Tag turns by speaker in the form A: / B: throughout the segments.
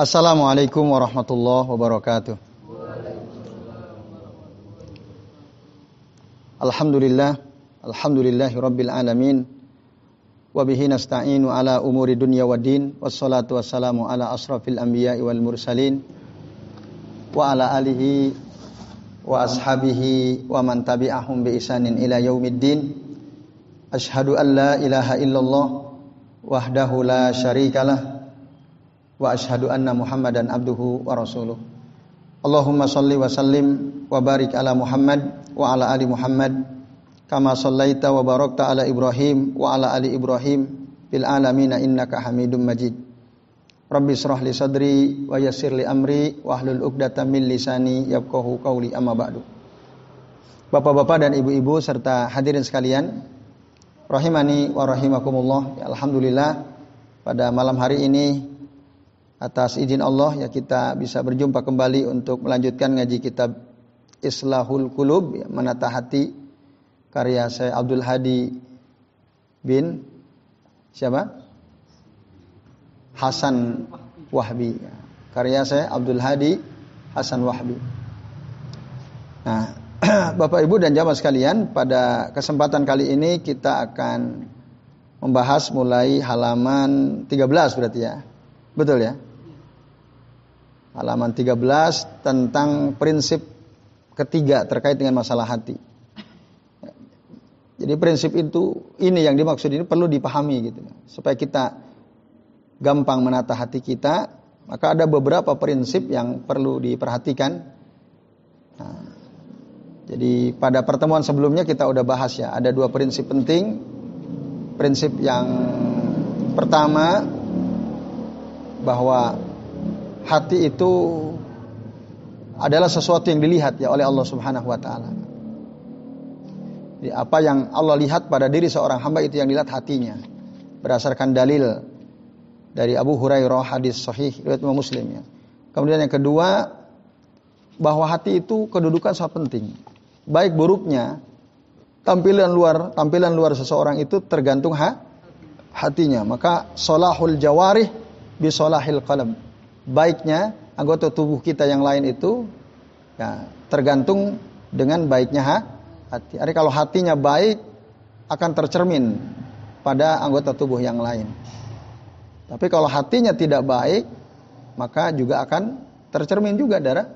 A: Assalamualaikum warahmatullahi wabarakatuh. Alhamdulillah, alhamdulillahi rabbil alamin. Wa bihi nasta'inu ala umuri dunya waddin. Wassalatu wassalamu ala asrafil anbiya'i wal mursalin. Wa ala alihi wa ashabihi wa man tabi'ahum bi isanin ila yaumiddin. Ashhadu an la ilaha illallah wahdahu la syarikalah wa ashhadu anna Muhammadan abduhu wa rasuluh. Allahumma salli wa sallim wa barik ala Muhammad wa ala ali Muhammad kama sallaita wa barakta ala Ibrahim wa ala ali Ibrahim bil alamin innaka Hamidum Majid. Rabbi israh li sadri wa yassir li amri wa hlul 'uqdatam min lisani yafqahu qawli amma ba'du. Bapak-bapak dan ibu-ibu serta hadirin sekalian, rahimani wa rahimakumullah. Ya, alhamdulillah pada malam hari ini atas izin Allah ya kita bisa berjumpa kembali untuk melanjutkan ngaji kitab Islahul Qulub ya, menata hati karya saya Abdul Hadi bin siapa? Hasan Wahbi. Ya. Karya saya Abdul Hadi Hasan Wahbi. Nah, Bapak Ibu dan jamaah sekalian, pada kesempatan kali ini kita akan membahas mulai halaman 13 berarti ya. Betul ya? Halaman 13 tentang prinsip ketiga terkait dengan masalah hati. Jadi prinsip itu ini yang dimaksud ini perlu dipahami gitu supaya kita gampang menata hati kita, maka ada beberapa prinsip yang perlu diperhatikan. Nah, jadi pada pertemuan sebelumnya kita udah bahas ya, ada dua prinsip penting. Prinsip yang pertama bahwa hati itu adalah sesuatu yang dilihat ya oleh Allah Subhanahu wa taala. Apa yang Allah lihat pada diri seorang hamba itu yang dilihat hatinya. Berdasarkan dalil dari Abu Hurairah hadis sahih riwayat Muslim ya. Kemudian yang kedua bahwa hati itu kedudukan sangat penting baik buruknya tampilan luar tampilan luar seseorang itu tergantung ha, hatinya. Maka solahul jawarih bisolahil qalam. Baiknya anggota tubuh kita yang lain itu ya, tergantung dengan baiknya ha, hati. Jadi kalau hatinya baik akan tercermin pada anggota tubuh yang lain. Tapi kalau hatinya tidak baik, maka juga akan tercermin juga darah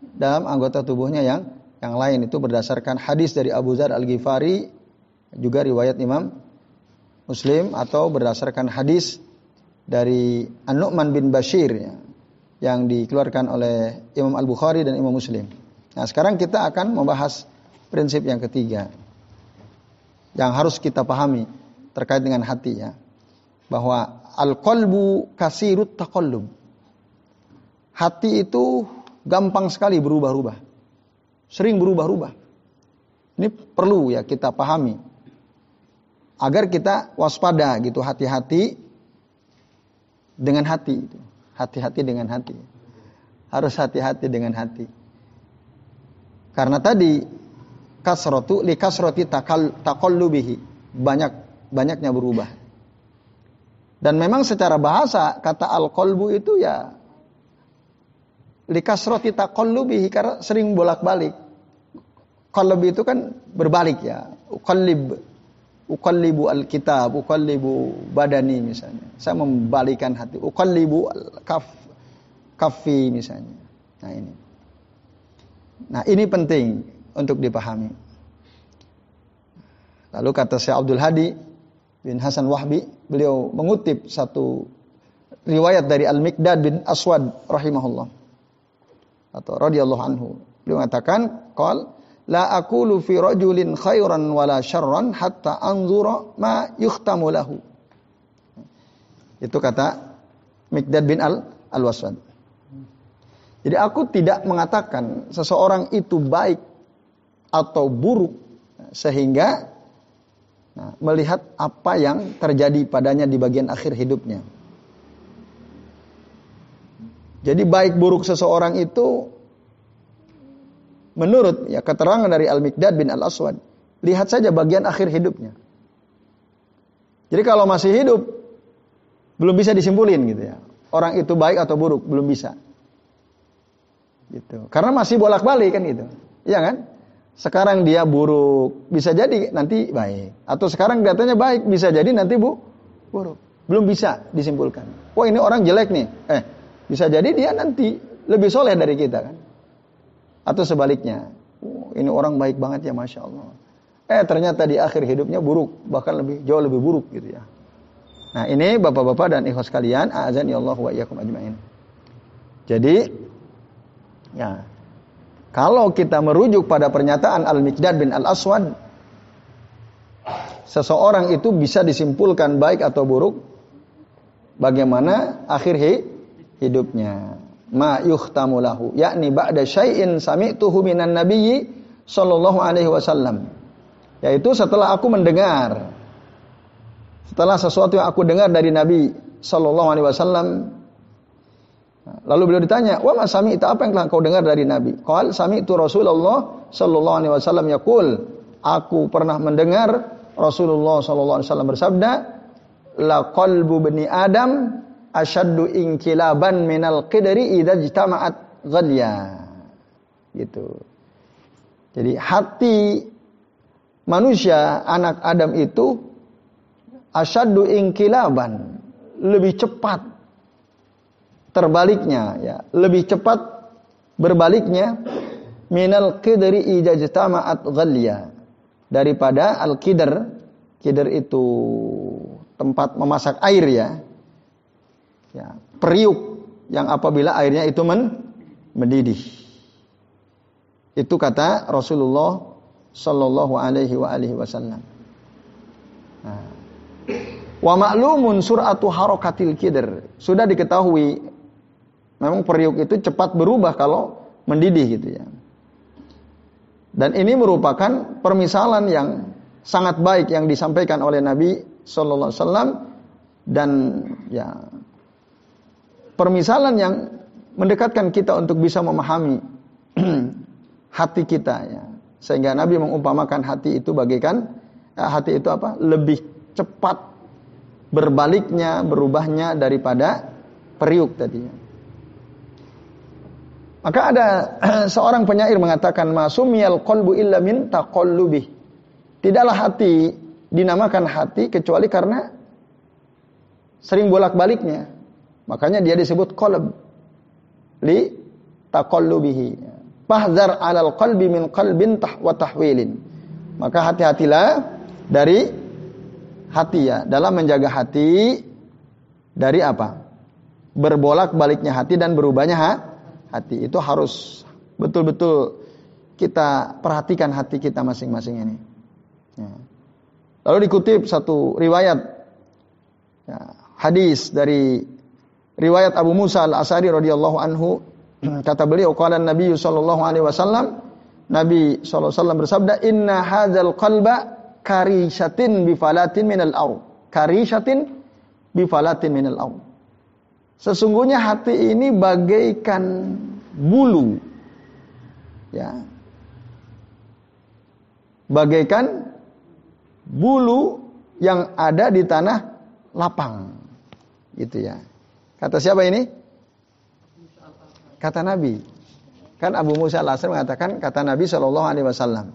A: dalam anggota tubuhnya yang yang lain itu berdasarkan hadis dari Abu Zar Al-Ghifari juga riwayat Imam Muslim atau berdasarkan hadis dari An-Nu'man bin Bashir ya, yang dikeluarkan oleh Imam Al-Bukhari dan Imam Muslim. Nah, sekarang kita akan membahas prinsip yang ketiga yang harus kita pahami terkait dengan hati ya. Bahwa al-qalbu kasirut taqallub. Hati itu gampang sekali berubah-ubah sering berubah-ubah. Ini perlu ya kita pahami. Agar kita waspada gitu, hati-hati dengan hati itu. Hati-hati dengan hati. Harus hati-hati dengan hati. Karena tadi kasrotu li kasroti takal takallubihi banyak banyaknya berubah. Dan memang secara bahasa kata al-qalbu itu ya likasroti taqallubihi karena sering bolak-balik. Qalb itu kan berbalik ya. Uqallib uqallibu alkitab, uqallibu badani misalnya. Saya membalikan hati. Uqallibu kaf kafi misalnya. Nah ini. Nah ini penting untuk dipahami. Lalu kata Syekh Abdul Hadi bin Hasan Wahbi, beliau mengutip satu riwayat dari Al-Miqdad bin Aswad rahimahullah atau radhiyallahu anhu. Beliau mengatakan, "Qal la aqulu fi rajulin khairan wala syarran hatta anzura ma yuhtamu lahu." Itu kata Mikdad bin Al Al-Waswad. Jadi aku tidak mengatakan seseorang itu baik atau buruk sehingga nah, melihat apa yang terjadi padanya di bagian akhir hidupnya. Jadi baik buruk seseorang itu menurut ya keterangan dari Al-Miqdad bin Al-Aswad, lihat saja bagian akhir hidupnya. Jadi kalau masih hidup belum bisa disimpulin gitu ya. orang itu baik atau buruk, belum bisa. Gitu. Karena masih bolak-balik kan gitu. Iya kan? Sekarang dia buruk, bisa jadi nanti baik. Atau sekarang kelihatannya baik, bisa jadi nanti bu buruk. Belum bisa disimpulkan. Wah ini orang jelek nih. Eh, bisa jadi dia nanti lebih soleh dari kita kan. Atau sebaliknya. Oh, ini orang baik banget ya Masya Allah. Eh ternyata di akhir hidupnya buruk. Bahkan lebih jauh lebih buruk gitu ya. Nah ini bapak-bapak dan ikhwas kalian. Azan ya Allah wa iyyakum ajma'in. Jadi Ya. Kalau kita merujuk pada pernyataan Al-Miqdad bin Al-Aswad, seseorang itu bisa disimpulkan baik atau buruk bagaimana akhir hidupnya. Ma yuhtamu lahu, yakni ba'da syai'in sami'tuhu minan nabiyyi sallallahu alaihi wasallam. Yaitu setelah aku mendengar. Setelah sesuatu yang aku dengar dari Nabi sallallahu alaihi wasallam. Lalu beliau ditanya, "Wa ma itu apa yang telah kau dengar dari Nabi?" Qal itu Rasulullah sallallahu alaihi wasallam yaqul, "Aku pernah mendengar Rasulullah sallallahu alaihi wasallam bersabda, la qalbu bani Adam asyaddu inkilaban minal qidri idza ijtama'at ghadya." Gitu. Jadi hati manusia anak Adam itu asyaddu inkilaban lebih cepat terbaliknya ya lebih cepat berbaliknya minal qidri ijajtama'at ghalya daripada al qidr qidr itu tempat memasak air ya ya periuk yang apabila airnya itu men, mendidih itu kata Rasulullah sallallahu alaihi wa alihi wasallam nah. Wa ma'lumun suratu harokatil kidr. Sudah diketahui Memang periuk itu cepat berubah kalau mendidih gitu ya. Dan ini merupakan permisalan yang sangat baik yang disampaikan oleh Nabi Sallallahu Alaihi Wasallam dan ya permisalan yang mendekatkan kita untuk bisa memahami hati kita ya. Sehingga Nabi mengumpamakan hati itu bagaikan ya, hati itu apa? Lebih cepat berbaliknya, berubahnya daripada periuk tadinya. Maka ada seorang penyair mengatakan masumiyal qalbu illa min. Tidaklah hati dinamakan hati kecuali karena sering bolak-baliknya. Makanya dia disebut qalb li taqallubihi. Fahzar 'alal qalbi min qalbin tah wa tahwilin. Maka hati-hatilah dari hati ya dalam menjaga hati dari apa? Berbolak-baliknya hati dan berubahnya hati hati itu harus betul-betul kita perhatikan hati kita masing-masing ini. Ya. Lalu dikutip satu riwayat ya, hadis dari riwayat Abu Musa al Asari radhiyallahu anhu kata beliau qala Nabi sallallahu alaihi wasallam Nabi sallallahu alaihi wasallam bersabda inna hadzal qalba karishatin bifalatin minal au karishatin bifalatin minal au Sesungguhnya hati ini bagaikan bulu. Ya. Bagaikan bulu yang ada di tanah lapang. Gitu ya. Kata siapa ini? Kata Nabi. Kan Abu Musa al mengatakan kata Nabi Shallallahu Alaihi Wasallam.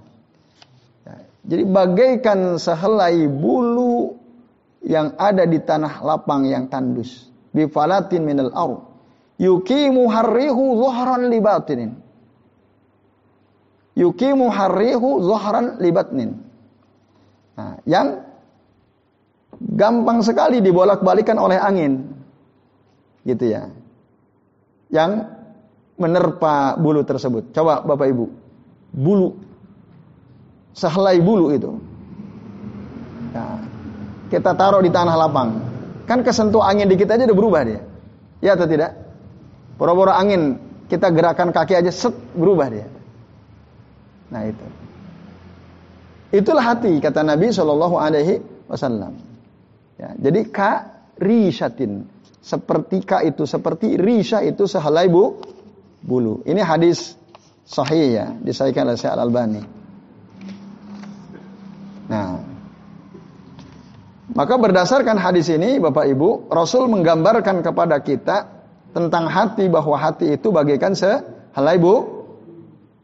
A: Ya. Jadi bagaikan sehelai bulu yang ada di tanah lapang yang tandus bifalatin minal ard yukimu harrihu zuhran libatinin yukimu harrihu zuhran libatnin nah, yang gampang sekali dibolak-balikan oleh angin gitu ya yang menerpa bulu tersebut coba Bapak Ibu bulu sehelai bulu itu nah, kita taruh di tanah lapang Kan kesentuh angin dikit aja udah berubah dia. Ya atau tidak? Boro-boro angin, kita gerakan kaki aja set berubah dia. Nah itu. Itulah hati kata Nabi Shallallahu Alaihi Wasallam. Ya, jadi ka rishatin seperti ka itu seperti risha itu sehelai bu bulu. Ini hadis sahih ya, disahkan oleh Syekh Al Albani. Nah, Maka berdasarkan hadis ini Bapak Ibu, Rasul menggambarkan kepada kita tentang hati bahwa hati itu bagaikan sehelai bu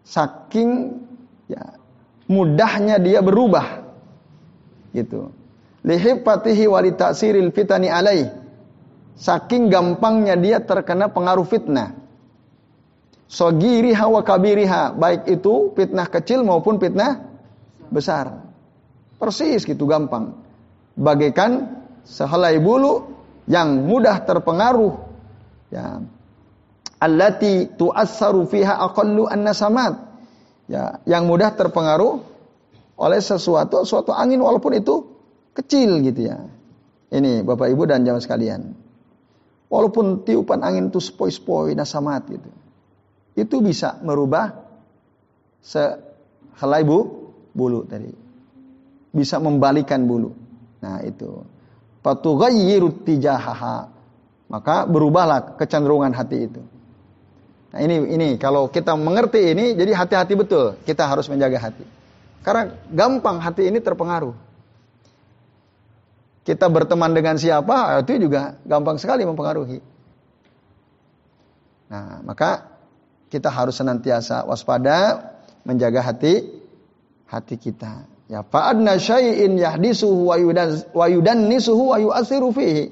A: saking ya mudahnya dia berubah. Gitu. Lihifatihi wali taksiril fitani alaih. Saking gampangnya dia terkena pengaruh fitnah. Sogiriha wa kabiriha. Baik itu fitnah kecil maupun fitnah besar. Persis gitu gampang bagaikan sehelai bulu yang mudah terpengaruh ya allati tu'assaru fiha aqallu an-nasamat ya yang mudah terpengaruh oleh sesuatu suatu angin walaupun itu kecil gitu ya ini Bapak Ibu dan jamaah sekalian walaupun tiupan angin itu spoi-spoi nasamat gitu itu bisa merubah sehelai bu, bulu tadi bisa membalikan bulu Nah itu. Fatughayyiru tijahaha. Maka berubahlah kecenderungan hati itu. Nah ini ini kalau kita mengerti ini jadi hati-hati betul kita harus menjaga hati. Karena gampang hati ini terpengaruh. Kita berteman dengan siapa itu juga gampang sekali mempengaruhi. Nah, maka kita harus senantiasa waspada menjaga hati hati kita. Ya fa'adna syai'in yahdisuhu wa yudannisuhu wa yu'athiru fihi.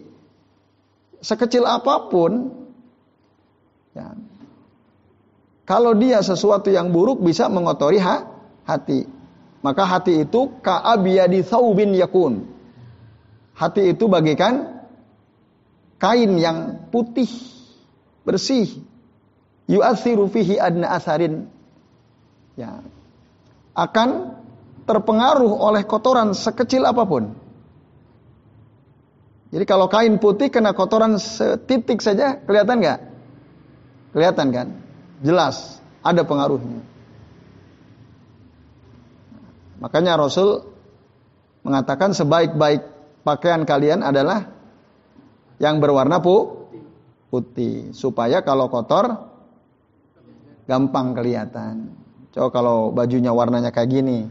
A: Sekecil apa pun ya, kalau dia sesuatu yang buruk bisa mengotori ha, hati. Maka hati itu ka'abiyadi thawbin yakun. Hati itu bagaikan kain yang putih, bersih. Yu'athiru fihi adna asarin. Ya. Akan terpengaruh oleh kotoran sekecil apa pun. Jadi kalau kain putih kena kotoran setitik saja, kelihatan nggak? Kelihatan kan? Jelas ada pengaruhnya. Makanya Rasul mengatakan sebaik-baik pakaian kalian adalah yang berwarna pu putih supaya kalau kotor gampang kelihatan. Coba kalau bajunya warnanya kayak gini,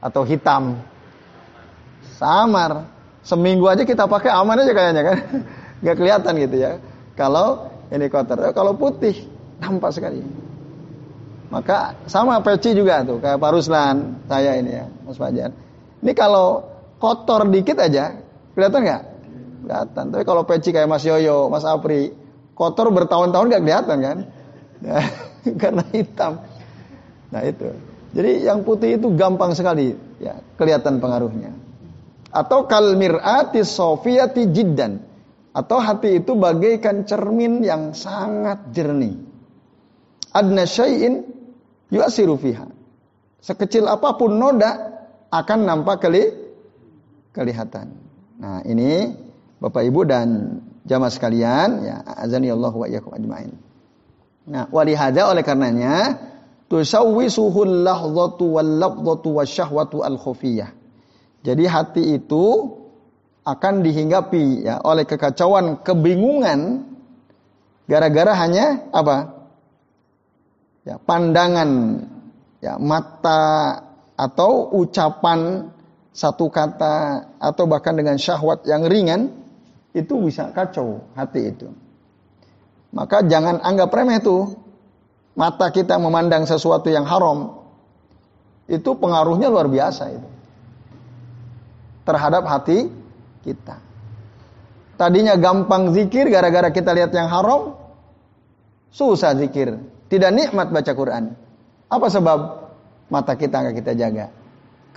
A: atau hitam. Samar. Seminggu aja kita pakai aman aja kayaknya kan. Gak kelihatan gitu ya. Kalau ini kotor. Eh, kalau putih tampak sekali. Maka sama peci juga tuh kayak Pak Ruslan, saya ini ya, Mas Fajar. Ini kalau kotor dikit aja, kelihatan nggak? Kelihatan. Tapi kalau peci kayak Mas Yoyo, Mas Apri, kotor bertahun-tahun nggak kelihatan kan? Ya, karena hitam. Nah itu. Jadi yang putih itu gampang sekali ya kelihatan pengaruhnya. Atau kalmirati sofiyati jiddan. Atau hati itu bagaikan cermin yang sangat jernih. Adna syai'in yu'asiru fiha. Sekecil apa pun noda akan nampak keli kelihatan. Nah, ini Bapak Ibu dan jamaah sekalian, ya azani Allah wa iyyakum ajmain. Nah, walihada oleh karenanya tusawwisuhul lahdhatu wal lafdhatu wasyahwatu al khufiyah. Jadi hati itu akan dihinggapi ya oleh kekacauan, kebingungan gara-gara hanya apa? Ya, pandangan ya mata atau ucapan satu kata atau bahkan dengan syahwat yang ringan itu bisa kacau hati itu. Maka jangan anggap remeh tuh mata kita memandang sesuatu yang haram, itu pengaruhnya luar biasa itu. Terhadap hati kita. Tadinya gampang zikir gara-gara kita lihat yang haram, susah zikir. Tidak nikmat baca Quran. Apa sebab? Mata kita nggak kita jaga.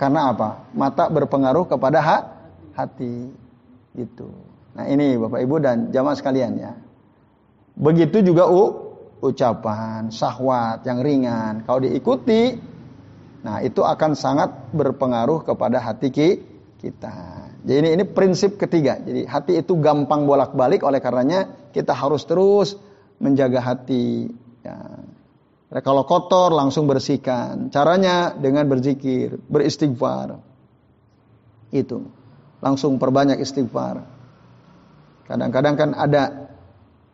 A: Karena apa? Mata berpengaruh kepada hak hati. Itu. Nah ini Bapak Ibu dan jamaah sekalian ya. Begitu juga U ucapan, sahwat yang ringan, kalau diikuti, nah itu akan sangat berpengaruh kepada hati kita. Jadi ini, ini prinsip ketiga. Jadi hati itu gampang bolak-balik, oleh karenanya kita harus terus menjaga hati. Ya. Nah, kalau kotor langsung bersihkan. Caranya dengan berzikir, beristighfar. Itu. Langsung perbanyak istighfar. Kadang-kadang kan ada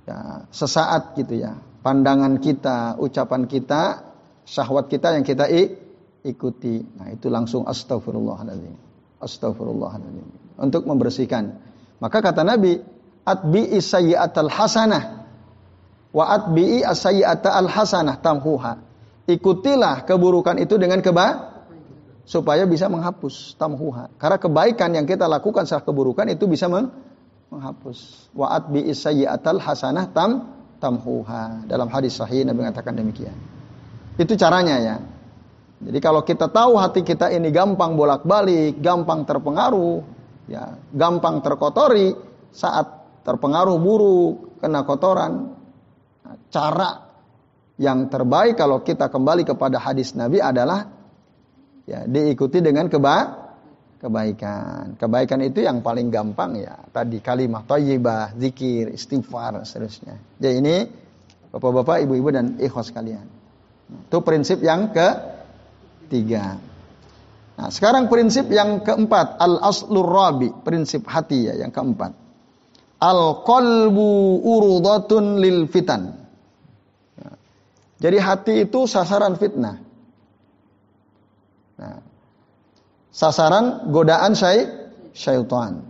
A: ya, sesaat gitu ya pandangan kita, ucapan kita, syahwat kita yang kita ikuti. Nah, itu langsung astagfirullahaladzim. Astagfirullahaladzim. untuk membersihkan. Maka kata Nabi, atbi isayyatal hasanah wa atbi asayyatal hasanah tamhuha. Ikutilah keburukan itu dengan keba supaya bisa menghapus tamhuha. Karena kebaikan yang kita lakukan setelah keburukan itu bisa menghapus. Wa atbi isayyatal hasanah tam tamhuha. Dalam hadis sahih Nabi mengatakan demikian. Itu caranya ya. Jadi kalau kita tahu hati kita ini gampang bolak-balik, gampang terpengaruh, ya, gampang terkotori saat terpengaruh buruk, kena kotoran. Cara yang terbaik kalau kita kembali kepada hadis Nabi adalah ya diikuti dengan keba kebaikan. Kebaikan itu yang paling gampang ya. Tadi kalimat thayyibah, zikir, istighfar, seterusnya. Jadi ini Bapak-bapak, ibu-ibu dan ikhwas kalian. Itu prinsip yang ketiga. Nah, sekarang prinsip yang keempat, al-aslur rabi, prinsip hati ya yang keempat. Al-qalbu urudatun lil fitan. Jadi hati itu sasaran fitnah. Nah, sasaran godaan syai syaitan.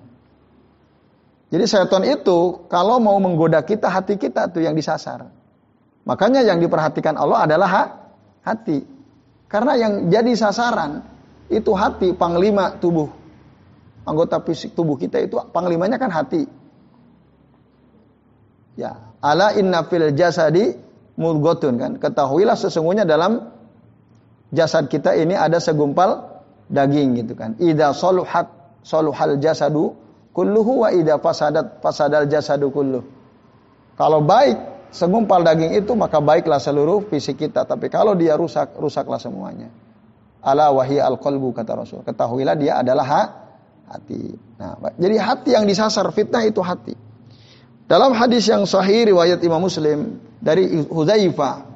A: Jadi syaitan itu kalau mau menggoda kita hati kita tuh yang disasar. Makanya yang diperhatikan Allah adalah hati. Karena yang jadi sasaran itu hati, panglima tubuh. Anggota fisik tubuh kita itu panglimanya kan hati. Ya, ala inna fil jasadi mudgotun kan. Ketahuilah sesungguhnya dalam jasad kita ini ada segumpal daging gitu kan. Ida soluhat soluhal jasadu kulluhu wa ida fasadat fasadal jasadu kulluh. Kalau baik segumpal daging itu maka baiklah seluruh fisik kita. Tapi kalau dia rusak, rusaklah semuanya. Ala wahya al qalbu kata Rasul. Ketahuilah dia adalah ha, hati. Nah, jadi hati yang disasar fitnah itu hati. Dalam hadis yang sahih riwayat Imam Muslim dari Hudzaifah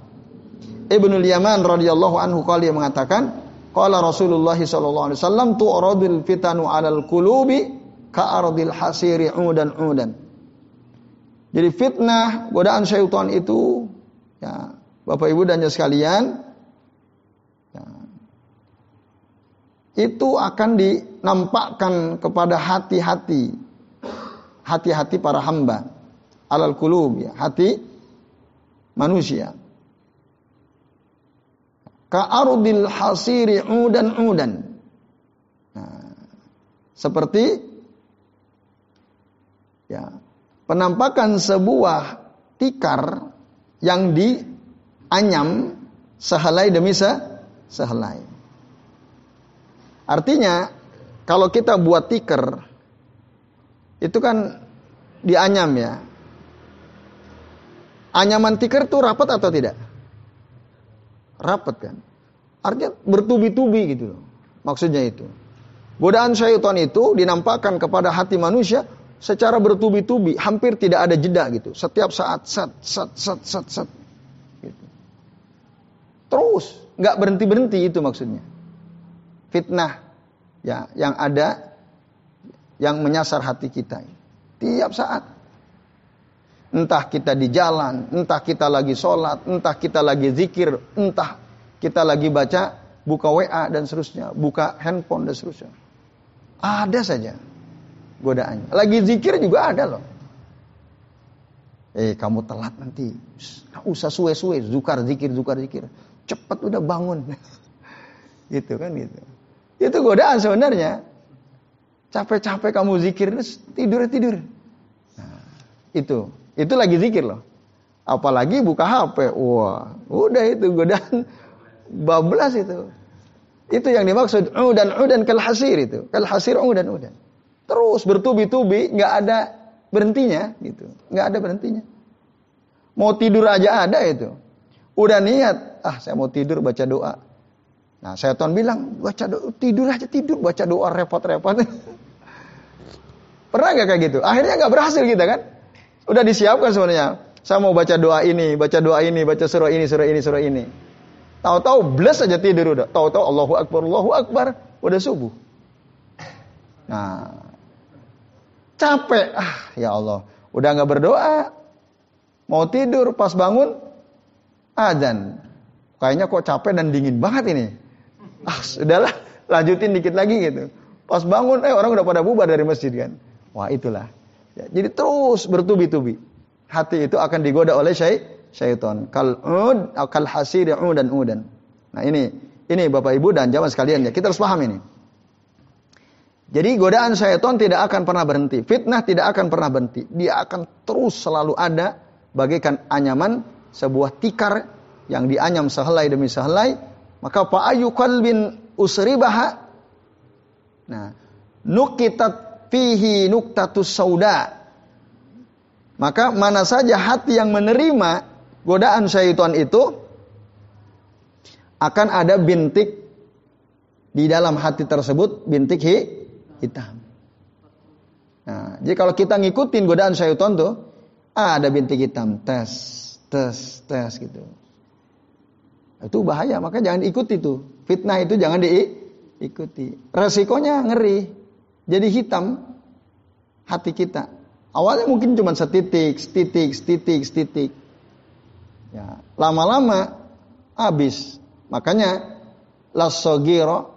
A: Ibnu Yaman radhiyallahu anhu kali mengatakan, qala Rasulullah sallallahu alaihi wasallam tu'radul fitanu 'alal qulubi ka'ardil hasiri 'udan 'udan. Jadi fitnah, godaan syaitan itu, ya, Bapak Ibu dan sekalian, ya, itu akan dinampakkan kepada hati-hati, hati-hati para hamba, alal kulub, ya, hati manusia. Ka'arudil hasiri udan udan. Nah, seperti ya penampakan sebuah tikar yang dianyam sehelai demi se sehelai. Artinya kalau kita buat tikar itu kan dianyam ya. Anyaman tikar itu rapat atau tidak? Rapat kan. Artinya bertubi-tubi gitu loh. Maksudnya itu. Godaan syaitan itu dinampakkan kepada hati manusia secara bertubi-tubi, hampir tidak ada jeda gitu. Setiap saat, sat, sat, sat, sat, sat. Gitu. Terus, nggak berhenti berhenti itu maksudnya. Fitnah, ya, yang ada, yang menyasar hati kita. Tiap saat. Entah kita di jalan, entah kita lagi sholat, entah kita lagi zikir, entah kita lagi baca, buka WA dan seterusnya, buka handphone dan seterusnya. Ada saja godaannya. Lagi zikir juga ada loh. Eh kamu telat nanti. Usah suwe-suwe. Zukar zikir, zukar zikir. Cepat udah bangun. gitu kan gitu. Itu godaan sebenarnya. Capek-capek kamu zikir, tidur tidur. Nah, itu, itu lagi zikir loh. Apalagi buka HP, wah, udah itu godaan bablas itu. Itu yang dimaksud udan udan kal hasir itu. Kal hasir udan. Terus bertubi-tubi, nggak ada berhentinya gitu. nggak ada berhentinya. Mau tidur aja ada itu. Udah niat, ah saya mau tidur baca doa. Nah, setan bilang, baca doa, tidur aja tidur, baca doa repot-repot. Pernah nggak kayak gitu? Akhirnya nggak berhasil kita kan? Udah disiapkan sebenarnya. Saya mau baca doa ini, baca doa ini, baca surah ini, surah ini, surah ini. Tahu-tahu bless aja tidur udah. Tahu-tahu Allahu Akbar, Allahu Akbar, udah subuh. Nah, Capek. Ah, ya Allah. Udah nggak berdoa. Mau tidur pas bangun azan. Kayaknya kok capek dan dingin banget ini. Ah, sudahlah, lanjutin dikit lagi gitu. Pas bangun, eh orang udah pada bubar dari masjid kan. Wah itulah. Ya, jadi terus bertubi-tubi. Hati itu akan digoda oleh syai syaitan. Kal ud, kal hasir dan udan. Nah ini, ini Bapak Ibu dan jamaah sekalian ya. Kita harus paham ini. Jadi godaan syaitan tidak akan pernah berhenti. Fitnah tidak akan pernah berhenti. Dia akan terus selalu ada bagaikan anyaman sebuah tikar yang dianyam sehelai demi sehelai. Maka fa'ayu qalbin usribaha. Nah, nukitat fihi nuktatus sauda. Maka mana saja hati yang menerima godaan syaitan itu akan ada bintik di dalam hati tersebut bintik hi, hitam. Nah, jadi kalau kita ngikutin godaan syaitan tuh, ada bintik hitam, tes, tes, tes gitu. Itu bahaya, maka jangan ikuti tuh. Fitnah itu jangan diikuti. Resikonya ngeri. Jadi hitam hati kita. Awalnya mungkin cuma setitik, setitik, setitik, setitik. Ya, lama-lama habis. Makanya lasogiro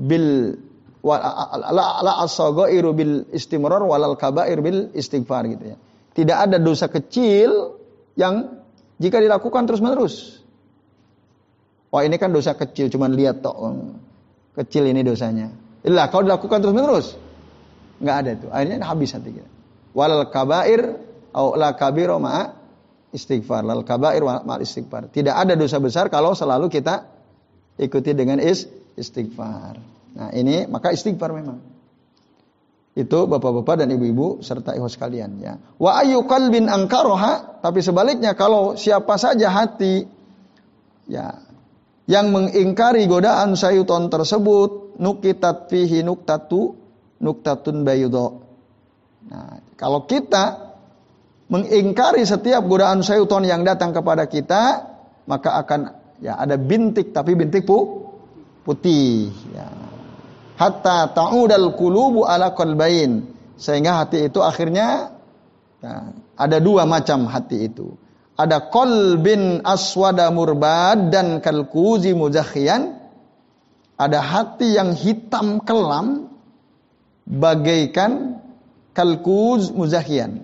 A: bil la la asagairu bil istimrar walal kabair bil istighfar gitu ya. Tidak ada dosa kecil yang jika dilakukan terus-menerus. Wah ini kan dosa kecil, cuman lihat tok. Kecil ini dosanya. Ilah kalau dilakukan terus-menerus, nggak ada itu. Akhirnya habis hati kita. Walal kabair au la kabiro ma istighfar. Lal kabair ma istighfar. Tidak ada dosa besar kalau selalu kita ikuti dengan is istighfar. Nah ini maka istighfar memang. Itu bapak-bapak dan ibu-ibu serta ikhwas sekalian ya. Wa ayu qalbin angkaroha, tapi sebaliknya kalau siapa saja hati ya yang mengingkari godaan syaitan tersebut nukitat fihi nuktatu nuktatun bayudo. Nah, kalau kita mengingkari setiap godaan syaitan yang datang kepada kita, maka akan ya ada bintik tapi bintik pu, putih ya. hatta ta'udal qulubu ala qalbain sehingga hati itu akhirnya ya, ada dua macam hati itu ada kolbin aswada murbad dan kalkuzi muzakhian ada hati yang hitam kelam bagaikan kalkuz muzakhian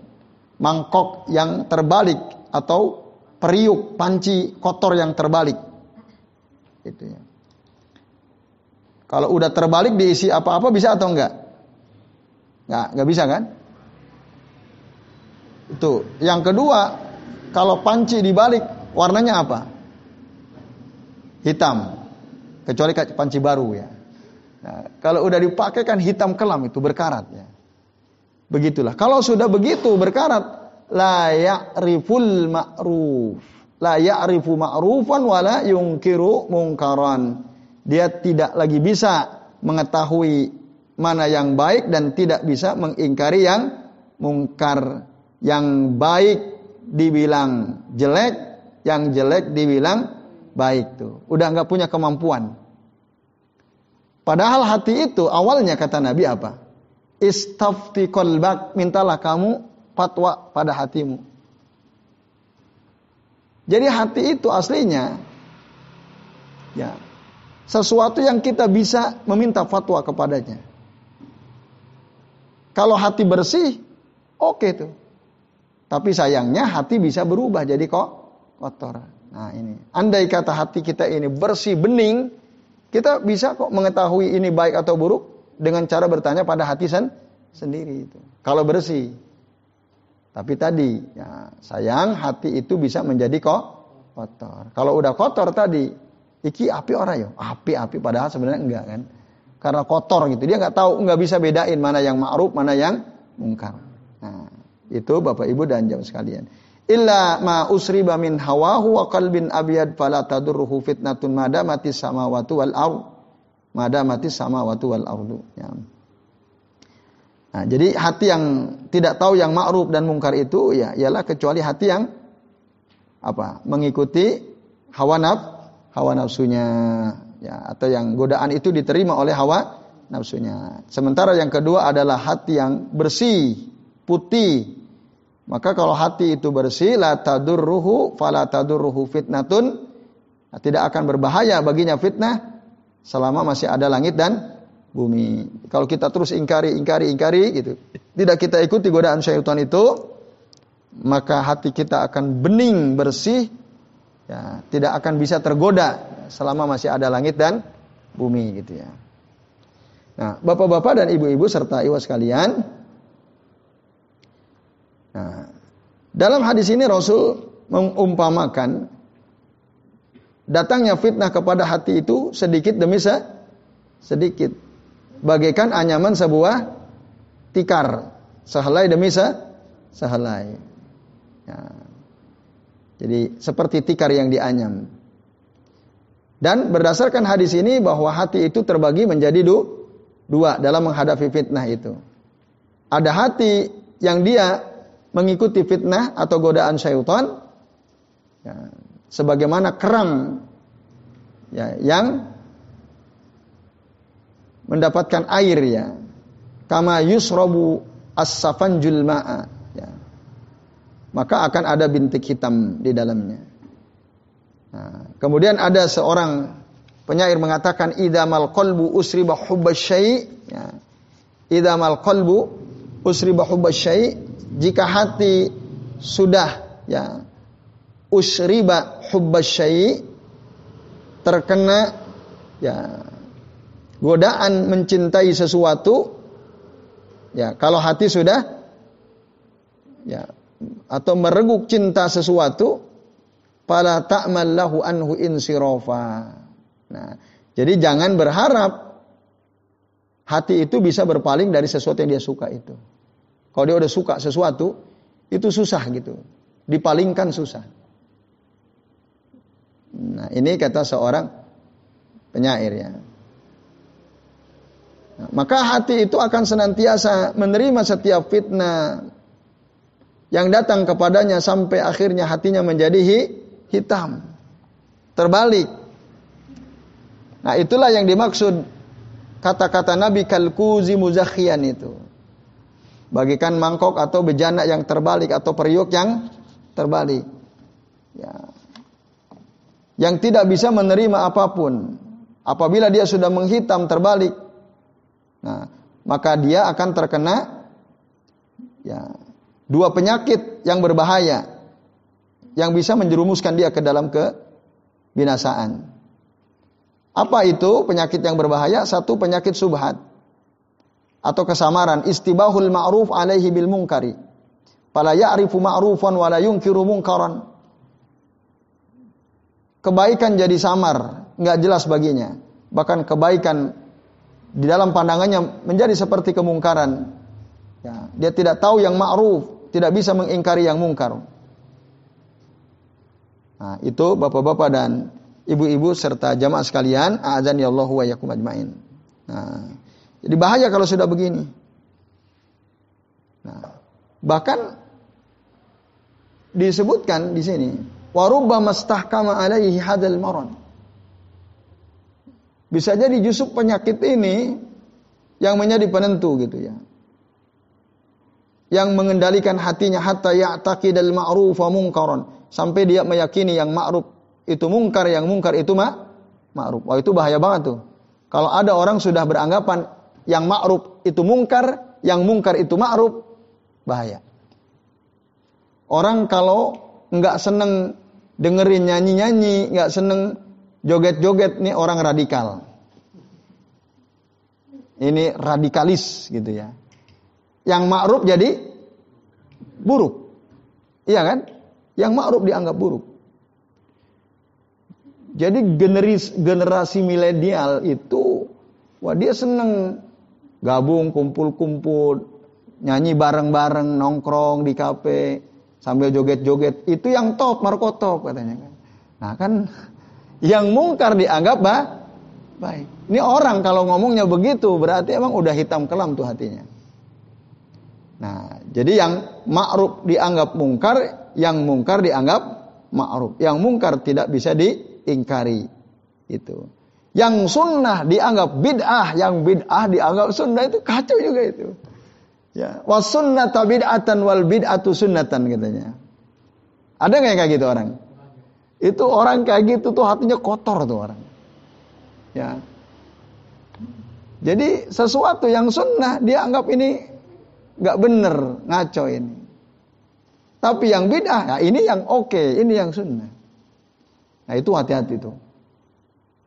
A: mangkok yang terbalik atau periuk panci kotor yang terbalik itu ya kalau udah terbalik diisi apa-apa bisa atau enggak? Enggak, enggak bisa kan? Itu. Yang kedua, kalau panci dibalik warnanya apa? Hitam. Kecuali panci baru ya. Nah, kalau udah dipakai kan hitam kelam itu berkarat ya. Begitulah. Kalau sudah begitu berkarat, la ya'riful ma'ruf. La ya'rifu ma'rufan wala yungkiru mungkaran dia tidak lagi bisa mengetahui mana yang baik dan tidak bisa mengingkari yang mungkar. Yang baik dibilang jelek, yang jelek dibilang baik tuh. Udah nggak punya kemampuan. Padahal hati itu awalnya kata Nabi apa? Istafti kolbak, mintalah kamu fatwa pada hatimu. Jadi hati itu aslinya ya sesuatu yang kita bisa meminta fatwa kepadanya. Kalau hati bersih, oke okay tuh. Tapi sayangnya hati bisa berubah jadi kok kotor. Nah ini, andai kata hati kita ini bersih, bening, kita bisa kok mengetahui ini baik atau buruk dengan cara bertanya pada hati sen sendiri itu. Kalau bersih. Tapi tadi, ya sayang hati itu bisa menjadi kok kotor. Kalau udah kotor tadi, iki api orang ya api-api padahal sebenarnya enggak kan karena kotor gitu dia nggak tahu nggak bisa bedain mana yang ma'ruf mana yang mungkar itu bapak ibu dan jam sekalian illa ma usriba min hawahu wa qalbin abyad fala tadurruhu fitnatun madamati samawati wal ard madamati samawati wal ardu ya. Nah, jadi hati yang tidak tahu yang ma'ruf dan mungkar itu ya ialah kecuali hati yang apa? mengikuti hawa nafsu hawa nafsunya ya atau yang godaan itu diterima oleh hawa nafsunya. Sementara yang kedua adalah hati yang bersih, putih. Maka kalau hati itu bersih la tadurruhu fala tadurruhu fitnatun nah, tidak akan berbahaya baginya fitnah selama masih ada langit dan bumi. Kalau kita terus ingkari, ingkari, ingkari gitu, tidak kita ikuti godaan syaitan itu, maka hati kita akan bening, bersih, ya, tidak akan bisa tergoda selama masih ada langit dan bumi gitu ya. Nah, bapak-bapak dan ibu-ibu serta iwas sekalian, nah, dalam hadis ini Rasul mengumpamakan datangnya fitnah kepada hati itu sedikit demi se sedikit. Bagaikan anyaman sebuah tikar sehelai demi se sehelai. Ya. jadi seperti tikar yang dianyam. Dan berdasarkan hadis ini bahwa hati itu terbagi menjadi du dua dalam menghadapi fitnah itu. Ada hati yang dia mengikuti fitnah atau godaan syaitan ya, sebagaimana kerang ya, yang mendapatkan air ya kama yusrabu as-safanjul ma'a ya. maka akan ada bintik hitam di dalamnya nah, kemudian ada seorang penyair mengatakan idamal qalbu usriba hubbasy ya. idamal qalbu usriba hubbasy jika hati sudah ya usriba hubbasy terkena ya godaan mencintai sesuatu ya kalau hati sudah ya atau mereguk cinta sesuatu fala ta'mal lahu anhu insirofa nah jadi jangan berharap hati itu bisa berpaling dari sesuatu yang dia suka itu kalau dia udah suka sesuatu itu susah gitu dipalingkan susah Nah, ini kata seorang penyair ya. Nah, maka hati itu akan senantiasa menerima setiap fitnah yang datang kepadanya sampai akhirnya hatinya menjadi hi, hitam. Terbalik. Nah, itulah yang dimaksud kata-kata Nabi kalkuzi muzakhian itu. Bagikan mangkok atau bejana yang terbalik atau periuk yang terbalik. Ya yang tidak bisa menerima apa pun. Apabila dia sudah menghitam terbalik, nah, maka dia akan terkena ya, dua penyakit yang berbahaya yang bisa menjerumuskan dia ke dalam kebinasaan. Apa itu penyakit yang berbahaya? Satu penyakit subhat atau kesamaran istibahul ma'ruf alaihi bil munkari. Fala ya'rifu ma'rufan wa la yunkiru munkaran kebaikan jadi samar, nggak jelas baginya. Bahkan kebaikan di dalam pandangannya menjadi seperti kemungkaran. Ya, dia tidak tahu yang ma'ruf, tidak bisa mengingkari yang mungkar. Nah, itu bapak-bapak dan ibu-ibu serta jamaah sekalian, azan ya Allah wa yakum ajmain. Nah, jadi bahaya kalau sudah begini. Nah, bahkan disebutkan di sini Warubbama stahkama alaihi hadal maron. Bisa jadi justru penyakit ini yang menjadi penentu gitu ya. Yang mengendalikan hatinya hatta ya'taqidal ma'ruf wa munkaran. Sampai dia meyakini yang ma'ruf itu mungkar, yang mungkar itu ma ma'ruf. Wah itu bahaya banget tuh. Kalau ada orang sudah beranggapan yang ma'ruf itu mungkar, yang mungkar itu ma'ruf, bahaya. Orang kalau nggak seneng dengerin nyanyi-nyanyi, nggak seneng joget-joget nih orang radikal. Ini radikalis gitu ya. Yang ma'ruf jadi buruk. Iya kan? Yang ma'ruf dianggap buruk. Jadi generasi, generasi milenial itu wah dia seneng gabung kumpul-kumpul, nyanyi bareng-bareng, nongkrong di kafe, sambil joget-joget itu yang top Marco top katanya kan. Nah kan yang mungkar dianggap bah, baik. Ini orang kalau ngomongnya begitu berarti emang udah hitam kelam tuh hatinya. Nah, jadi yang ma'ruf dianggap mungkar, yang mungkar dianggap ma'ruf. Yang mungkar tidak bisa diingkari. Itu. Yang sunnah dianggap bid'ah, yang bid'ah dianggap sunnah itu kacau juga itu. Ya, wa sunnata bid'atan wal bid'atu sunnatan katanya. Ada nggak yang kayak gitu orang? Itu orang kayak gitu tuh hatinya kotor tuh orang. Ya. Jadi sesuatu yang sunnah dia anggap ini nggak bener, ngaco ini. Tapi yang bid'ah, ya ini yang oke, okay, ini yang sunnah. Nah itu hati-hati tuh.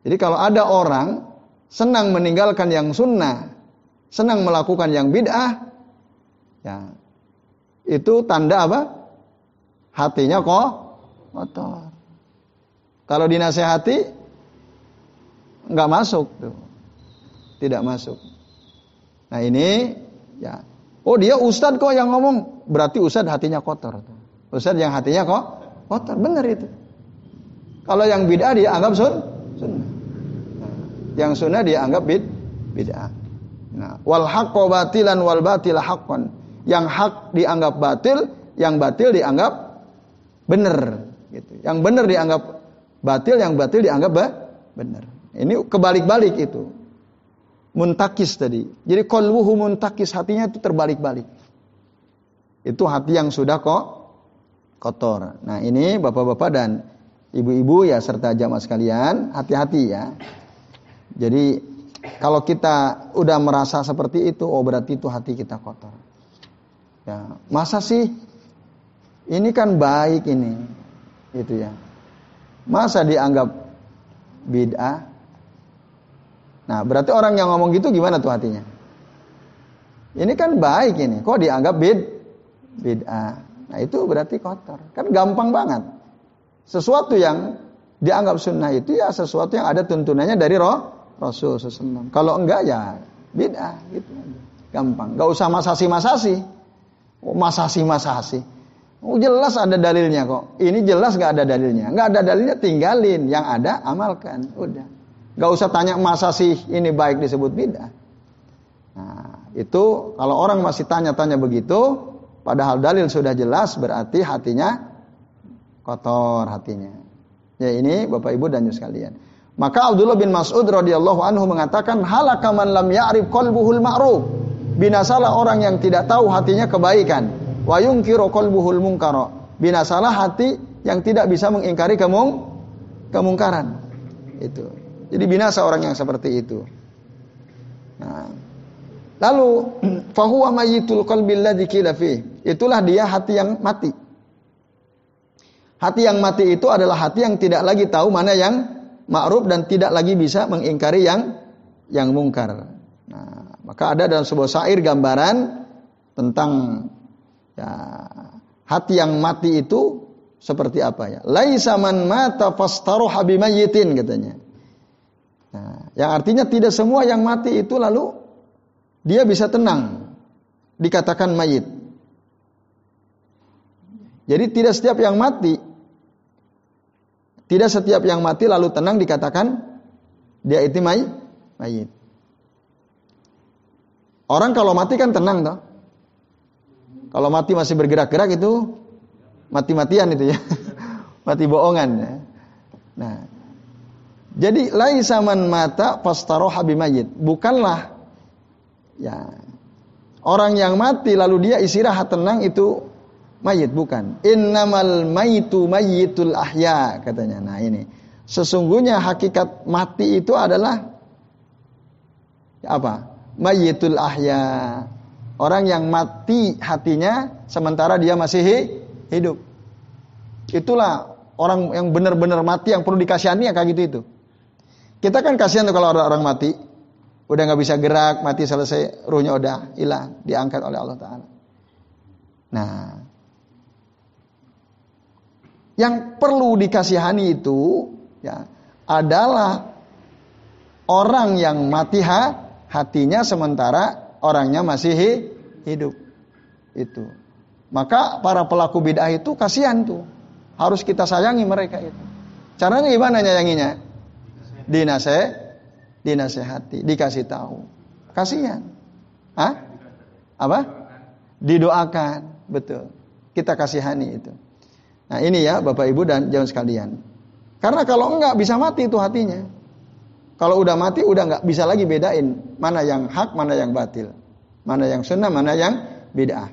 A: Jadi kalau ada orang senang meninggalkan yang sunnah, senang melakukan yang bid'ah, ya itu tanda apa? Hatinya kok kotor. Kalau dinasehati nggak masuk tuh, tidak masuk. Nah ini ya, oh dia ustadz kok yang ngomong, berarti ustadz hatinya kotor. Ustadz yang hatinya kok kotor, benar itu. Kalau yang bid'ah dia anggap sun, sunnah. Yang sunnah dia anggap bid, bid'ah. Nah, wal haqqo batilan wal batil haqqan. Yang hak dianggap batil, yang batil dianggap benar gitu. Yang benar dianggap batil, yang batil dianggap benar. Ini kebalik-balik itu. Muntakis tadi. Jadi qalbuhu muntakis, hatinya itu terbalik-balik. Itu hati yang sudah kok kotor. Nah, ini Bapak-bapak dan ibu-ibu ya serta jamaah sekalian, hati-hati ya. Jadi kalau kita udah merasa seperti itu, oh berarti itu hati kita kotor. Ya, masa sih ini kan baik ini, itu ya. Masa dianggap bid'ah? Nah, berarti orang yang ngomong gitu gimana tuh hatinya? Ini kan baik ini, kok dianggap bid bid'ah? Nah, itu berarti kotor. Kan gampang banget. Sesuatu yang dianggap sunnah itu ya sesuatu yang ada tuntunannya dari roh Rasul SAW. Kalau enggak ya beda gitu. Gampang. Gak usah masasi-masasi. Oh, masasi-masasi. Oh, jelas ada dalilnya kok. Ini jelas gak ada dalilnya. Gak ada dalilnya tinggalin. Yang ada amalkan. Udah. Gak usah tanya masa sih ini baik disebut beda. Nah, itu kalau orang masih tanya-tanya begitu, padahal dalil sudah jelas berarti hatinya kotor hatinya. Ya ini Bapak Ibu dan sekalian. Maka Abdullah bin Mas'ud radhiyallahu anhu mengatakan halaka man lam ya'rif qalbuhul ma'ruf. Binasalah orang yang tidak tahu hatinya kebaikan. Wa yunkiru qalbuhul munkara. Binasalah hati yang tidak bisa mengingkari kemung kemungkaran. Itu. Jadi binasa orang yang seperti itu. Nah, lalu fahuwa mayyitul qalbi alladhi Itulah dia hati yang mati. Hati yang mati itu adalah hati yang tidak lagi tahu mana yang ma'ruf dan tidak lagi bisa mengingkari yang yang mungkar. Nah, maka ada dalam sebuah syair gambaran tentang ya, hati yang mati itu seperti apa ya? Laisa man mata fastaruha bimayyitin katanya. Nah, yang artinya tidak semua yang mati itu lalu dia bisa tenang dikatakan mayit. Jadi tidak setiap yang mati tidak setiap yang mati lalu tenang dikatakan dia itu mayit. mayit. Orang kalau mati kan tenang toh. Kalau mati masih bergerak-gerak itu mati-matian itu ya. mati bohongan ya. Nah, jadi laisa man mata fastaroha bimayit. Bukanlah ya orang yang mati lalu dia istirahat tenang itu mayit bukan. Innamal mayitu mayitul ahya katanya. Nah ini sesungguhnya hakikat mati itu adalah apa? Mayitul ahya. Orang yang mati hatinya sementara dia masih hidup. Itulah orang yang benar-benar mati yang perlu dikasihani ya kayak gitu itu. Kita kan kasihan tuh kalau orang, orang mati, udah nggak bisa gerak, mati selesai, ruhnya udah hilang, diangkat oleh Allah Taala. Nah, yang perlu dikasihani itu ya adalah orang yang mati ha, hatinya sementara orangnya masih hidup. Itu. Maka para pelaku bid'ah itu kasihan tuh. Harus kita sayangi mereka itu. Caranya gimana nyayanginya? Dinase, dinasehati, dikasih tahu. Kasihan. Hah? Apa? Didoakan, betul. Kita kasihani itu. Nah ini ya Bapak Ibu dan jangan sekalian. Karena kalau enggak bisa mati itu hatinya. Kalau udah mati udah enggak bisa lagi bedain mana yang hak, mana yang batil. Mana yang sunnah, mana yang bid'ah.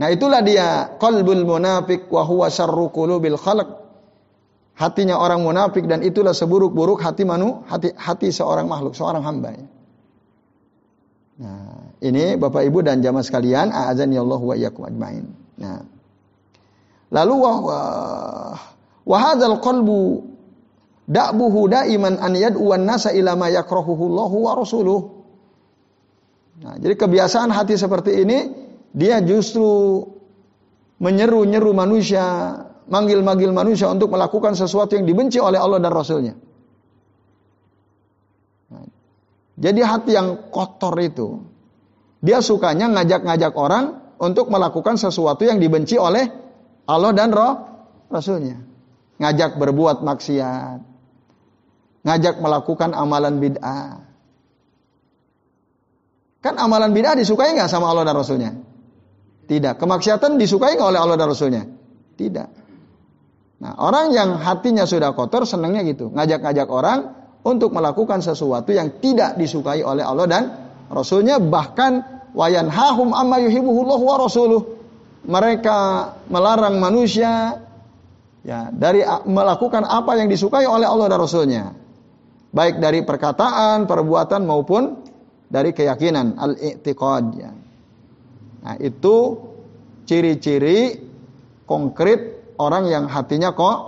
A: Nah itulah dia qalbul munafik wa huwa syarru qulubil khalq. Hatinya orang munafik dan itulah seburuk-buruk hati manu, hati hati seorang makhluk, seorang hamba. Nah, ini Bapak Ibu dan jamaah sekalian, azan ya Allah wa iyyakum ajmain. Nah. Lalu wa wa hadzal qalbu da'buhu daiman an yad'u nasa ila ma yakrahuhu Allah wa rasuluh. Nah, jadi kebiasaan hati seperti ini dia justru menyeru-nyeru manusia, manggil-manggil manusia untuk melakukan sesuatu yang dibenci oleh Allah dan Rasulnya. Jadi hati yang kotor itu, dia sukanya ngajak-ngajak orang untuk melakukan sesuatu yang dibenci oleh Allah dan Roh Rasulnya. Ngajak berbuat maksiat, ngajak melakukan amalan bid'ah. Kan amalan bid'ah disukai nggak sama Allah dan Rasulnya? Tidak. Kemaksiatan disukai nggak oleh Allah dan Rasulnya? Tidak. Nah, orang yang hatinya sudah kotor senangnya gitu, ngajak-ngajak orang untuk melakukan sesuatu yang tidak disukai oleh Allah dan Rasulnya bahkan wayan hahum amma yuhibuhullah wa rasuluh mereka melarang manusia ya dari melakukan apa yang disukai oleh Allah dan Rasulnya baik dari perkataan perbuatan maupun dari keyakinan al-i'tiqad ya. nah itu ciri-ciri konkret orang yang hatinya kok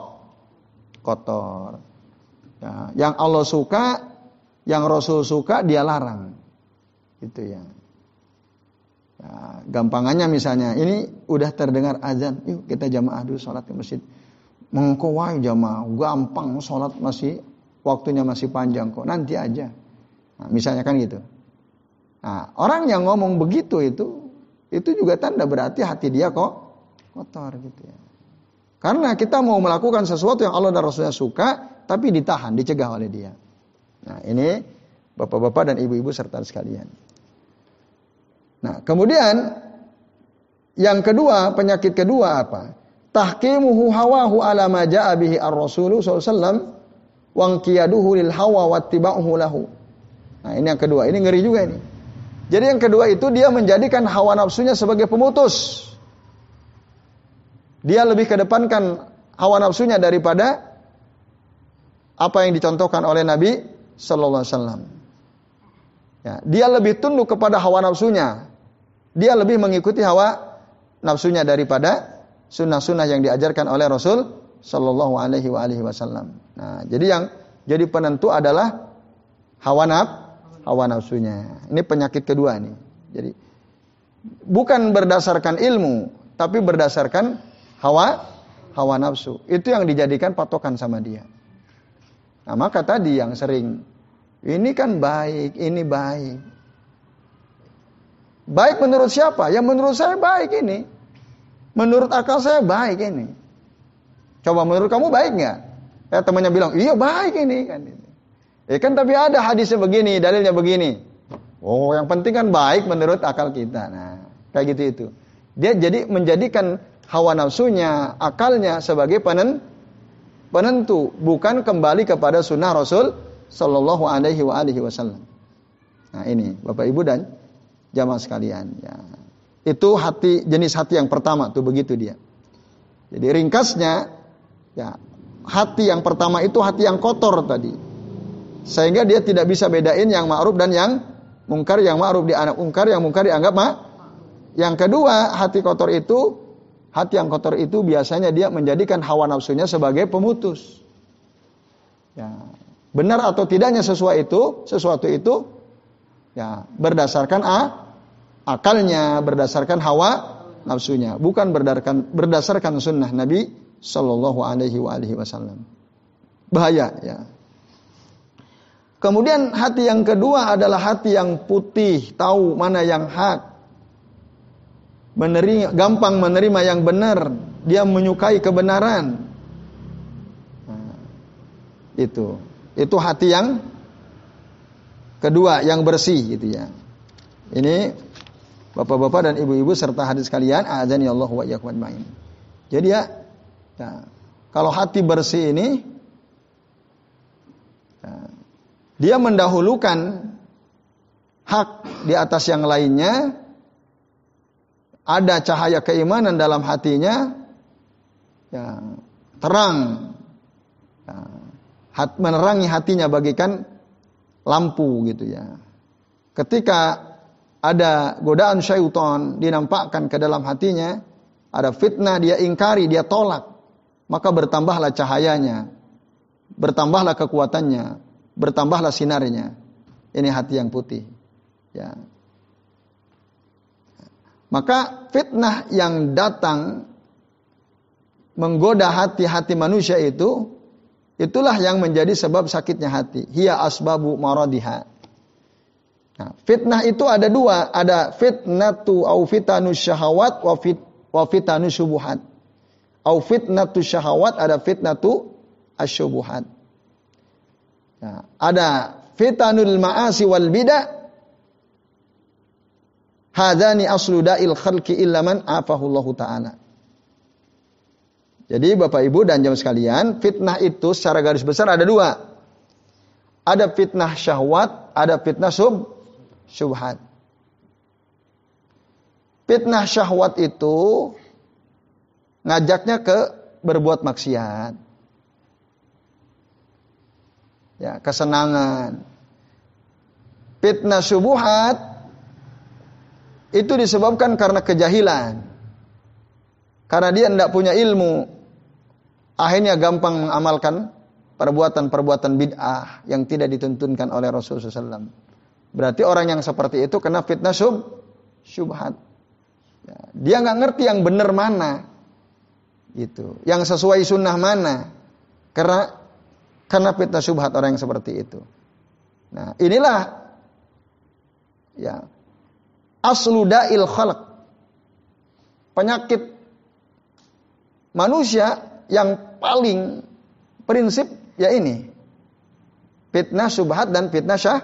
A: kotor Ya, yang Allah suka, yang Rasul suka dia larang. Itu ya. Ya. Gampangannya misalnya, ini udah terdengar azan, yuk kita jamaah dulu sholat ke masjid. Mengkowai jamaah, gampang sholat masih, waktunya masih panjang kok, nanti aja. Nah, misalnya kan gitu. Nah, orang yang ngomong begitu itu, itu juga tanda berarti hati dia kok kotor gitu ya. Karena kita mau melakukan sesuatu yang Allah dan Rasulnya suka, tapi ditahan, dicegah oleh dia. Nah, ini bapak-bapak dan ibu-ibu serta sekalian. Nah, kemudian yang kedua, penyakit kedua apa? Tahkimuhu hawahu ala ma ja'a bihi ar-rasulu sallallahu wa qiyaduhu lil hawa wattiba'uhu lahu. Nah, ini yang kedua. Ini ngeri juga ini. Jadi yang kedua itu dia menjadikan hawa nafsunya sebagai pemutus. Dia lebih kedepankan hawa nafsunya daripada apa yang dicontohkan oleh Nabi Sallallahu Alaihi Wasallam. Ya, dia lebih tunduk kepada hawa nafsunya. Dia lebih mengikuti hawa nafsunya daripada sunnah-sunnah yang diajarkan oleh Rasul Sallallahu Alaihi Wasallam. Nah, jadi yang jadi penentu adalah hawa naf, hawa nafsunya. Ini penyakit kedua nih. Jadi bukan berdasarkan ilmu, tapi berdasarkan hawa hawa nafsu. Itu yang dijadikan patokan sama dia. Nah, maka tadi yang sering ini kan baik, ini baik. Baik menurut siapa? Ya menurut saya baik ini. Menurut akal saya baik ini. Coba menurut kamu baik nggak? Ya temannya bilang, iya baik ini kan. Ya kan tapi ada hadisnya begini, dalilnya begini. Oh yang penting kan baik menurut akal kita. Nah kayak gitu itu. Dia jadi menjadikan hawa nafsunya, akalnya sebagai penen, penentu, bukan kembali kepada sunnah Rasul Shallallahu Alaihi Wasallam. Nah ini Bapak Ibu dan jamaah sekalian. Ya. Itu hati jenis hati yang pertama tuh begitu dia. Jadi ringkasnya ya hati yang pertama itu hati yang kotor tadi. Sehingga dia tidak bisa bedain yang ma'ruf dan yang mungkar, yang ma'ruf dianggap mungkar, yang mungkar dianggap ma. Yang kedua, hati kotor itu Hati yang kotor itu biasanya dia menjadikan hawa nafsunya sebagai pemutus. Ya, benar atau tidaknya sesuatu itu, sesuatu itu ya berdasarkan a, akalnya, berdasarkan hawa nafsunya, bukan berdasarkan berdasarkan sunnah Nabi Shallallahu Alaihi Wasallam. Bahaya ya. Kemudian hati yang kedua adalah hati yang putih, tahu mana yang hak, menerima gampang menerima yang benar, dia menyukai kebenaran. Nah, itu. Itu hati yang kedua yang bersih gitu ya. Ini Bapak-bapak dan ibu-ibu serta hadis kalian, azan ya Allah wa iyyakum. Jadi ya, ya kalau hati bersih ini ya, dia mendahulukan hak di atas yang lainnya ada cahaya keimanan dalam hatinya, ya, terang, ya, hat, menerangi hatinya bagikan lampu gitu ya. Ketika ada godaan syaitan dinampakkan ke dalam hatinya, ada fitnah dia ingkari, dia tolak, maka bertambahlah cahayanya, bertambahlah kekuatannya, bertambahlah sinarnya. Ini hati yang putih. Ya. Maka fitnah yang datang menggoda hati-hati manusia itu itulah yang menjadi sebab sakitnya hati. Hiya asbabu maradiha. Nah, fitnah itu ada dua, ada fitnatu au fitanu syahawat wa fit wa fitanu syubuhat. Au fitnatu syahawat ada fitnatu asyubuhat. Nah, ada fitanul ma'asi wal bidah Hadani aslu da'il khalqi illa afahullahu ta'ala. Jadi Bapak Ibu dan jam sekalian, fitnah itu secara garis besar ada dua. Ada fitnah syahwat, ada fitnah sub syubhat. Fitnah syahwat itu ngajaknya ke berbuat maksiat. Ya, kesenangan. Fitnah syubhat itu disebabkan karena kejahilan. Karena dia tidak punya ilmu. Akhirnya gampang mengamalkan perbuatan-perbuatan bid'ah yang tidak dituntunkan oleh Rasulullah SAW. Berarti orang yang seperti itu kena fitnah sub, syubhat. Ya, dia nggak ngerti yang benar mana. Gitu. Yang sesuai sunnah mana. Karena karena fitnah syubhat orang yang seperti itu. Nah, inilah ya aslu da'il khalq. Penyakit manusia yang paling prinsip ya ini. Fitnah subhat dan fitnah syah,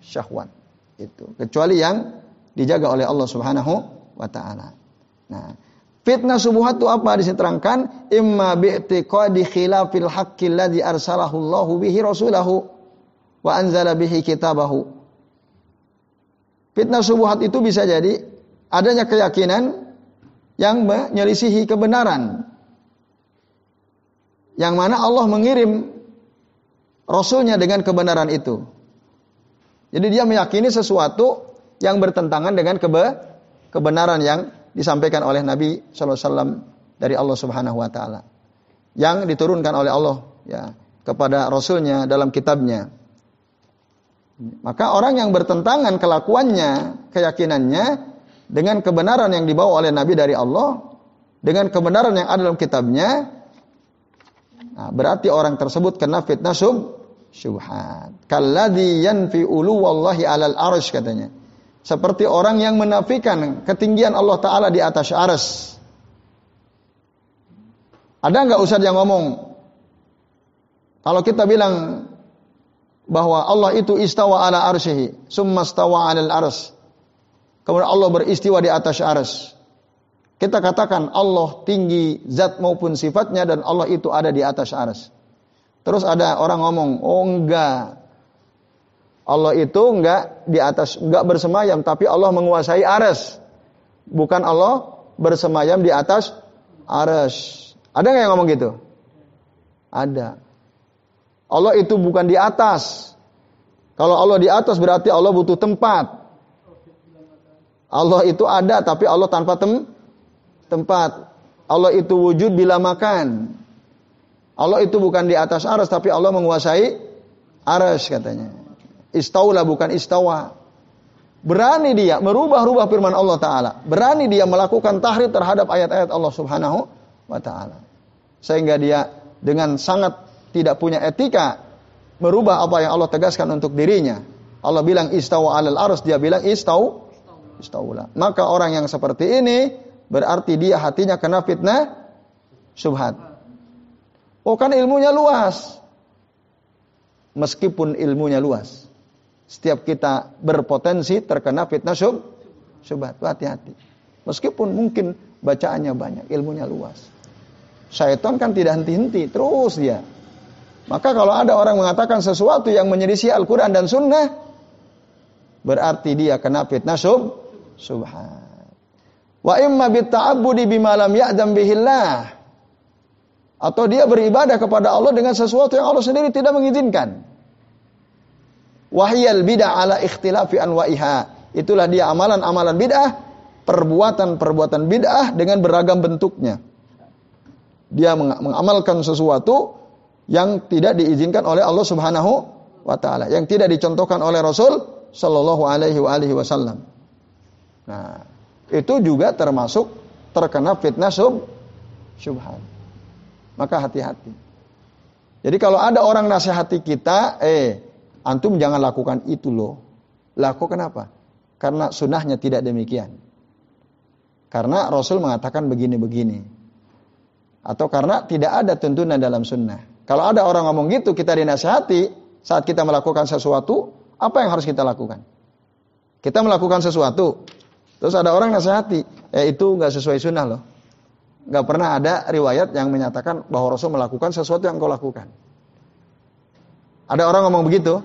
A: syahwat. Itu. Kecuali yang dijaga oleh Allah Subhanahu wa taala. Nah, fitnah subhat itu apa diterangkan? Imma bi'tiqadi khilafil haqqi alladhi arsalahu Allahu bihi rasulahu wa anzala bihi kitabahu Fitnah subuhat itu bisa jadi adanya keyakinan yang menyelisihi kebenaran. Yang mana Allah mengirim Rasulnya dengan kebenaran itu. Jadi dia meyakini sesuatu yang bertentangan dengan kebe kebenaran yang disampaikan oleh Nabi SAW dari Allah Subhanahu Wa Taala, yang diturunkan oleh Allah ya kepada Rasulnya dalam kitabnya. Maka orang yang bertentangan kelakuannya, keyakinannya dengan kebenaran yang dibawa oleh Nabi dari Allah, dengan kebenaran yang ada dalam kitabnya, nah, berarti orang tersebut kena fitnah sub syubhat. Kalladhi yanfi ulu wallahi alal arsh katanya. Seperti orang yang menafikan ketinggian Allah Ta'ala di atas aras. Ada nggak Ustaz yang ngomong? Kalau kita bilang bahwa Allah itu istawa ala arsyihi, summa stawa alal ars. Kemudian Allah beristiwa di atas ars. Kita katakan Allah tinggi zat maupun sifatnya dan Allah itu ada di atas ars. Terus ada orang ngomong, "Oh enggak. Allah itu enggak di atas enggak bersemayam tapi Allah menguasai ars." Bukan Allah bersemayam di atas ars. Ada nggak yang ngomong gitu? Ada. Allah itu bukan di atas. Kalau Allah di atas berarti Allah butuh tempat. Allah itu ada tapi Allah tanpa tem tempat. Allah itu wujud bila makan. Allah itu bukan di atas aras tapi Allah menguasai aras katanya. Istaula bukan istawa. Berani dia merubah-rubah firman Allah Ta'ala. Berani dia melakukan tahrif terhadap ayat-ayat Allah Subhanahu wa Ta'ala. Sehingga dia dengan sangat tidak punya etika merubah apa yang Allah tegaskan untuk dirinya. Allah bilang istawa alal arus, dia bilang istau istaula. Maka orang yang seperti ini berarti dia hatinya kena fitnah subhat. Oh kan ilmunya luas. Meskipun ilmunya luas. Setiap kita berpotensi terkena fitnah sub subhat. Hati-hati. Meskipun mungkin bacaannya banyak, ilmunya luas. Syaitan kan tidak henti-henti, terus dia maka kalau ada orang mengatakan sesuatu yang menyelisih Al-Quran dan Sunnah, berarti dia kena fitnah sub, subhan. Wa imma bitta'abbudi bima lam ya'dam bihillah. Atau dia beribadah kepada Allah dengan sesuatu yang Allah sendiri tidak mengizinkan. Wahyal bid'ah ala ikhtilafi anwa'iha. itulah dia amalan-amalan bid'ah, perbuatan-perbuatan bid'ah dengan beragam bentuknya. Dia mengamalkan sesuatu yang tidak diizinkan oleh Allah Subhanahu wa taala, yang tidak dicontohkan oleh Rasul sallallahu alaihi wasallam. Nah, itu juga termasuk terkena fitnah sub syubhat. Maka hati-hati. Jadi kalau ada orang nasihati kita, eh antum jangan lakukan itu loh. Lakukan apa? Karena sunnahnya tidak demikian. Karena Rasul mengatakan begini-begini. Atau karena tidak ada tuntunan dalam sunnah. Kalau ada orang ngomong gitu, kita dinasihati saat kita melakukan sesuatu, apa yang harus kita lakukan? Kita melakukan sesuatu, terus ada orang nasihati, eh itu nggak sesuai sunnah loh. Nggak pernah ada riwayat yang menyatakan bahwa Rasul melakukan sesuatu yang kau lakukan. Ada orang ngomong begitu,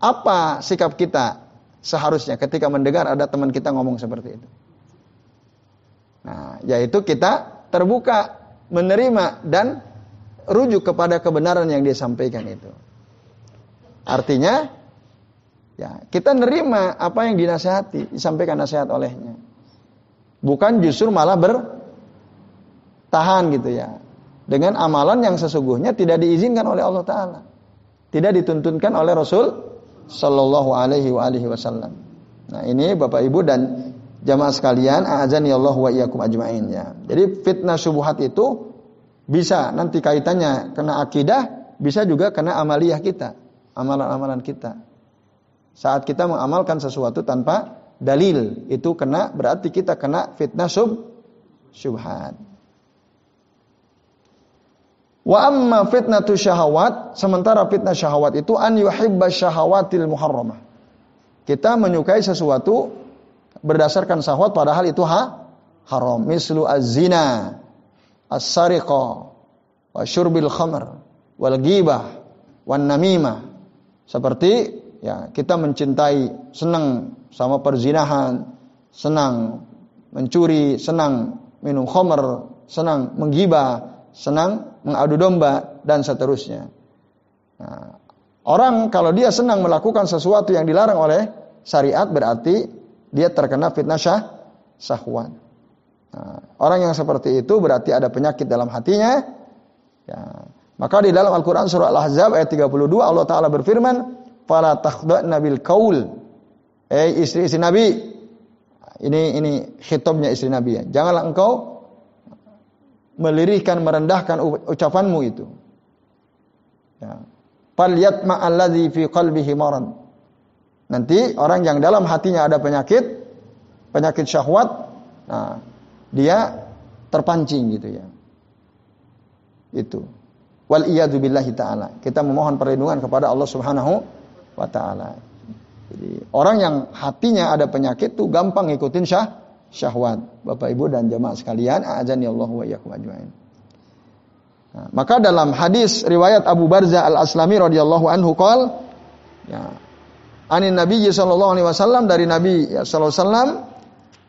A: apa sikap kita seharusnya ketika mendengar ada teman kita ngomong seperti itu? Nah, yaitu kita terbuka menerima dan rujuk kepada kebenaran yang dia sampaikan itu. Artinya, ya kita nerima apa yang dinasihati, disampaikan nasihat olehnya. Bukan justru malah bertahan gitu ya. Dengan amalan yang sesungguhnya tidak diizinkan oleh Allah Ta'ala. Tidak dituntunkan oleh Rasul Sallallahu Alaihi Wasallam. Nah ini Bapak Ibu dan jamaah sekalian, azan ya Allah wa iyyakum ajmain ya. Jadi fitnah syubhat itu bisa nanti kaitannya kena akidah, bisa juga kena amaliyah kita, amalan-amalan kita. Saat kita mengamalkan sesuatu tanpa dalil, itu kena berarti kita kena fitnah sub syubhat. Wa amma fitnatu syahawat, sementara fitnah syahwat itu an yuhibba syahawatil muharramah. Kita menyukai sesuatu berdasarkan syahwat padahal itu ha haram. Mislu az-zina, as-sariqa wa syurbil khamr wal ghibah wan namimah seperti ya kita mencintai senang sama perzinahan senang mencuri senang minum khamr senang menggibah senang mengadu domba dan seterusnya nah, orang kalau dia senang melakukan sesuatu yang dilarang oleh syariat berarti dia terkena fitnah syah syahwat Nah, orang yang seperti itu berarti ada penyakit dalam hatinya. Ya. Maka di dalam Al-Quran surah Al-Ahzab ayat 32 Allah Ta'ala berfirman, Fala takhda'na bil kaul. Eh istri-istri Nabi. Ini ini khitabnya istri Nabi ya. Janganlah engkau melirihkan, merendahkan ucapanmu itu. Ya. Falyatma alladhi fi qalbihi marad. Nanti orang yang dalam hatinya ada penyakit, penyakit syahwat, nah, dia terpancing gitu ya. Itu. Wal billahi taala. Kita memohon perlindungan kepada Allah Subhanahu wa taala. Jadi orang yang hatinya ada penyakit tuh gampang ngikutin syah syahwat. Bapak Ibu dan jemaah sekalian, azani Allah wa iyyakum ajmain. Nah, maka dalam hadis riwayat Abu Barza Al-Aslami radhiyallahu anhu qol ya anin Nabi sallallahu alaihi wasallam dari Nabi ya sallallahu alaihi wasallam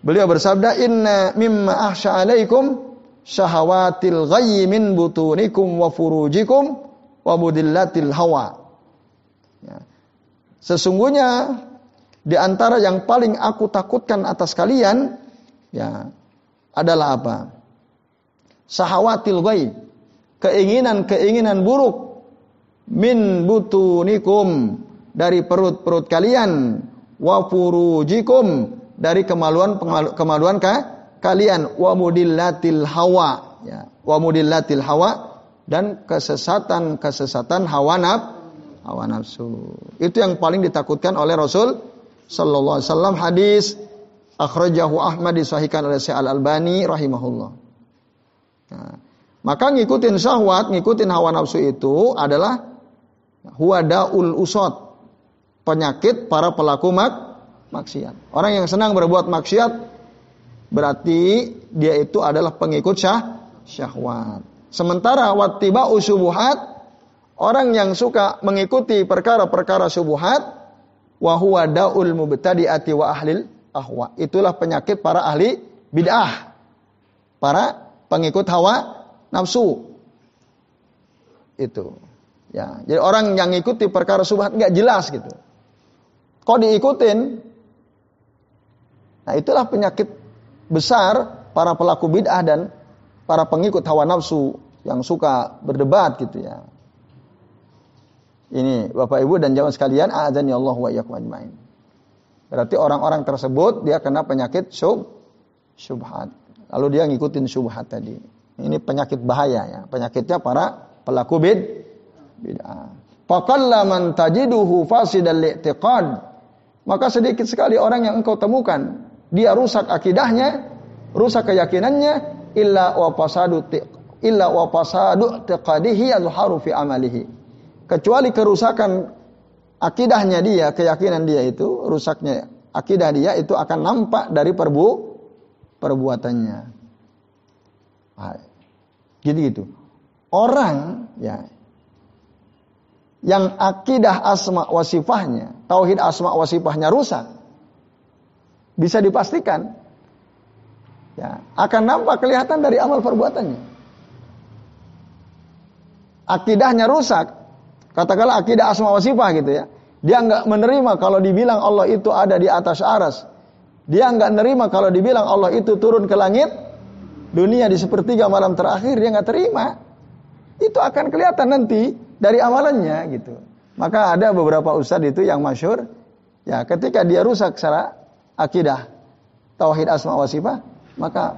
A: Beliau bersabda, "Inna mimma ahsya alaikum syahawatil ghayyi min butunikum wa furujikum wa budillatil hawa." Ya. Sesungguhnya di antara yang paling aku takutkan atas kalian ya adalah apa? Sahawatil ghayyi, keinginan-keinginan buruk min butunikum dari perut-perut kalian wa furujikum dari kemaluan kemaluan ka, kalian wa mudillatil hawa ya wa mudillatil hawa dan kesesatan-kesesatan hawa naf hawa nafsu. Itu yang paling ditakutkan oleh Rasul sallallahu alaihi wasallam hadis akhrajahu Ahmad disahihkan oleh Syekh Al Albani rahimahullah. Nah, maka ngikutin syahwat, ngikutin hawa nafsu itu adalah huwadaul usot. Penyakit para pelaku mak maksiat. Orang yang senang berbuat maksiat berarti dia itu adalah pengikut syah syahwat. Sementara wattiba usubuhat orang yang suka mengikuti perkara-perkara subuhat wa huwa daul mubtadi'ati wa ahlil ahwa. Itulah penyakit para ahli bid'ah. Para pengikut hawa nafsu. Itu. Ya, jadi orang yang ngikuti perkara subhat nggak jelas gitu. Kok diikutin? Nah, itulah penyakit besar para pelaku bid'ah dan para pengikut hawa nafsu yang suka berdebat gitu ya. Ini Bapak Ibu dan jamaah sekalian, azan ya Allah wa iyyakum ajmain. Berarti orang-orang tersebut dia kena penyakit syub syubhat. Lalu dia ngikutin syubhat tadi. Ini penyakit bahaya ya. Penyakitnya para pelaku bid bid'ah. Faqalla man tajiduhu fasidal. Maka sedikit sekali orang yang engkau temukan dia rusak akidahnya, rusak keyakinannya illa wa fasadu illa wa fasadu taqadihi azharu fi amalihi. Kecuali kerusakan akidahnya dia, keyakinan dia itu, rusaknya akidah dia itu akan nampak dari perbu perbuatannya. Nah, gitu gitu. Orang ya yang akidah asma wasifahnya, tauhid asma wasifahnya rusak, bisa dipastikan ya, akan nampak kelihatan dari amal perbuatannya. Akidahnya rusak, katakanlah akidah asma wasifah gitu ya. Dia nggak menerima kalau dibilang Allah itu ada di atas aras. Dia nggak menerima kalau dibilang Allah itu turun ke langit dunia di sepertiga malam terakhir. Dia nggak terima. Itu akan kelihatan nanti dari amalannya gitu. Maka ada beberapa ustadz itu yang masyur. Ya ketika dia rusak secara akidah tauhid asma wa sifat, maka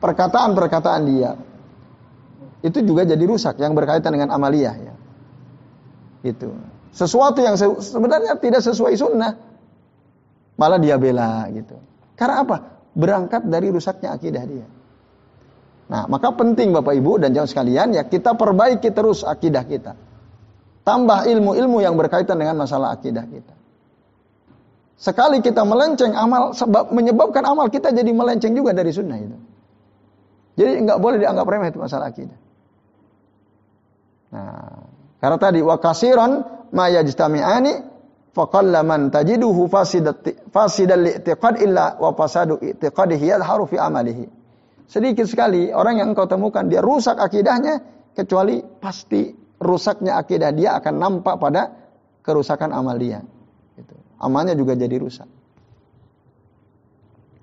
A: perkataan-perkataan dia itu juga jadi rusak yang berkaitan dengan amaliyah ya. Itu. Sesuatu yang sebenarnya tidak sesuai sunnah. Malah dia bela gitu. Karena apa? Berangkat dari rusaknya akidah dia. Nah, maka penting Bapak Ibu dan jauh sekalian ya kita perbaiki terus akidah kita. Tambah ilmu-ilmu yang berkaitan dengan masalah akidah kita. Sekali kita melenceng amal sebab menyebabkan amal kita jadi melenceng juga dari sunnah itu. Jadi nggak boleh dianggap remeh itu masalah akidah. Nah, karena tadi wa kasiran ma yajtami'ani faqalla man tajiduhu fasidat fasidal i'tiqad illa wa fasadu i'tiqadihi yadharu fi amalihi. Sedikit sekali orang yang engkau temukan dia rusak akidahnya kecuali pasti rusaknya akidah dia akan nampak pada kerusakan amal dia. Gitu. Amalnya juga jadi rusak.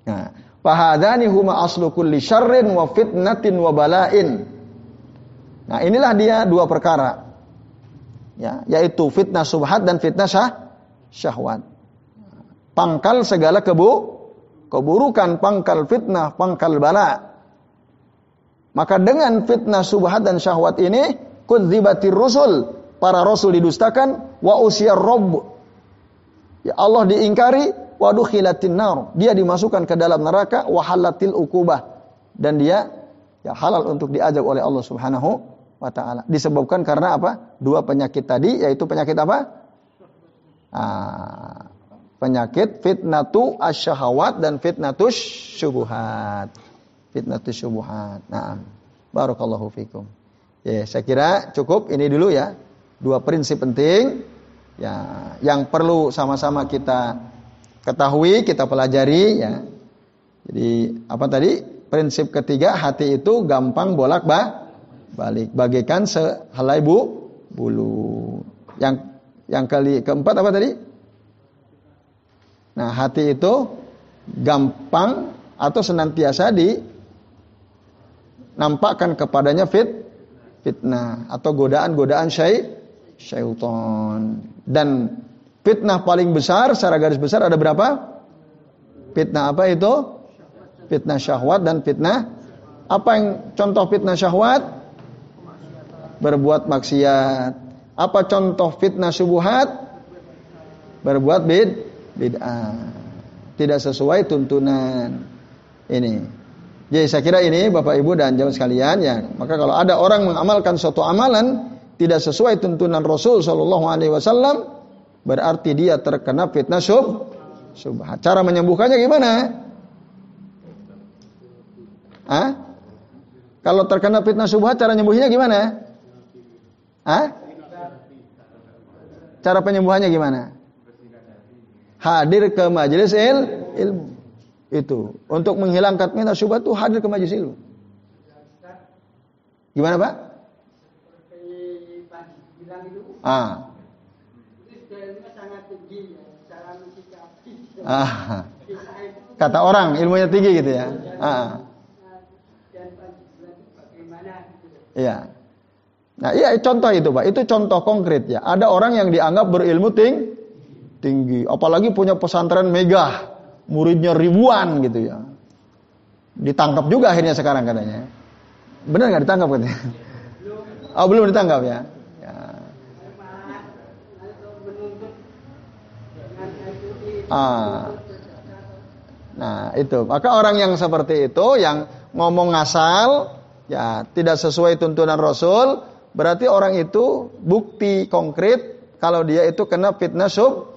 A: Nah, fahadani huma aslu kulli syarrin wa fitnatin wa bala'in. Nah, inilah dia dua perkara ya yaitu fitnah subhat dan fitnah syah, syahwat. Pangkal segala kebu keburukan pangkal fitnah pangkal bala. Maka dengan fitnah subhat dan syahwat ini kudzibatir rusul para rasul didustakan wa usyar rabb. Ya Allah diingkari wa dukhilatin nar. Dia dimasukkan ke dalam neraka wa halatil ukubah dan dia ya halal untuk diajak oleh Allah Subhanahu wa taala. Disebabkan karena apa? Dua penyakit tadi yaitu penyakit apa? Ah, penyakit fitnatu asyahawat dan fitnatus syubuhat. Fitnatus syubuhat. Nah, barakallahu fikum. Ya, saya kira cukup ini dulu ya. Dua prinsip penting ya yang perlu sama-sama kita ketahui, kita pelajari ya. Jadi apa tadi? Prinsip ketiga hati itu gampang bolak-balik balik bagaikan sehelai bu bulu. Yang yang kali keempat apa tadi? Nah, hati itu gampang atau senantiasa di nampakkan kepadanya fit fitnah atau godaan-godaan syai syaitan. Dan fitnah paling besar secara garis besar ada berapa? Fitnah apa itu? Fitnah syahwat dan fitnah apa yang contoh fitnah syahwat? Berbuat maksiat. Apa contoh fitnah subuhat? Berbuat bid bid'ah. Tidak sesuai tuntunan. Ini. Jadi saya kira ini Bapak Ibu dan jamaah sekalian ya. Maka kalau ada orang mengamalkan suatu amalan tidak sesuai tuntunan Rasul Shallallahu Alaihi Wasallam, berarti dia terkena fitnah sub subhat. Cara menyembuhkannya gimana? Hah? Kalau terkena fitnah subhat, cara menyembuhnya gimana? Hah? Cara penyembuhannya gimana? Hadir ke majelis il, ilmu. Itu. Untuk menghilangkan minat syubhat itu hadir ke majelis ilmu. Gimana Pak? Ah. Ah. Kata orang ilmunya tinggi gitu ya. Ah. Iya. Nah, iya contoh itu, Pak. Itu contoh konkret ya. Ada orang yang dianggap berilmu ting tinggi, apalagi punya pesantren megah, muridnya ribuan gitu ya. Ditangkap juga akhirnya sekarang katanya. Benar nggak ditangkap katanya? Oh, belum ditangkap ya. ya. Ah. Nah, itu. Maka orang yang seperti itu yang ngomong ngasal, ya tidak sesuai tuntunan Rasul, berarti orang itu bukti konkret kalau dia itu kena fitnah sub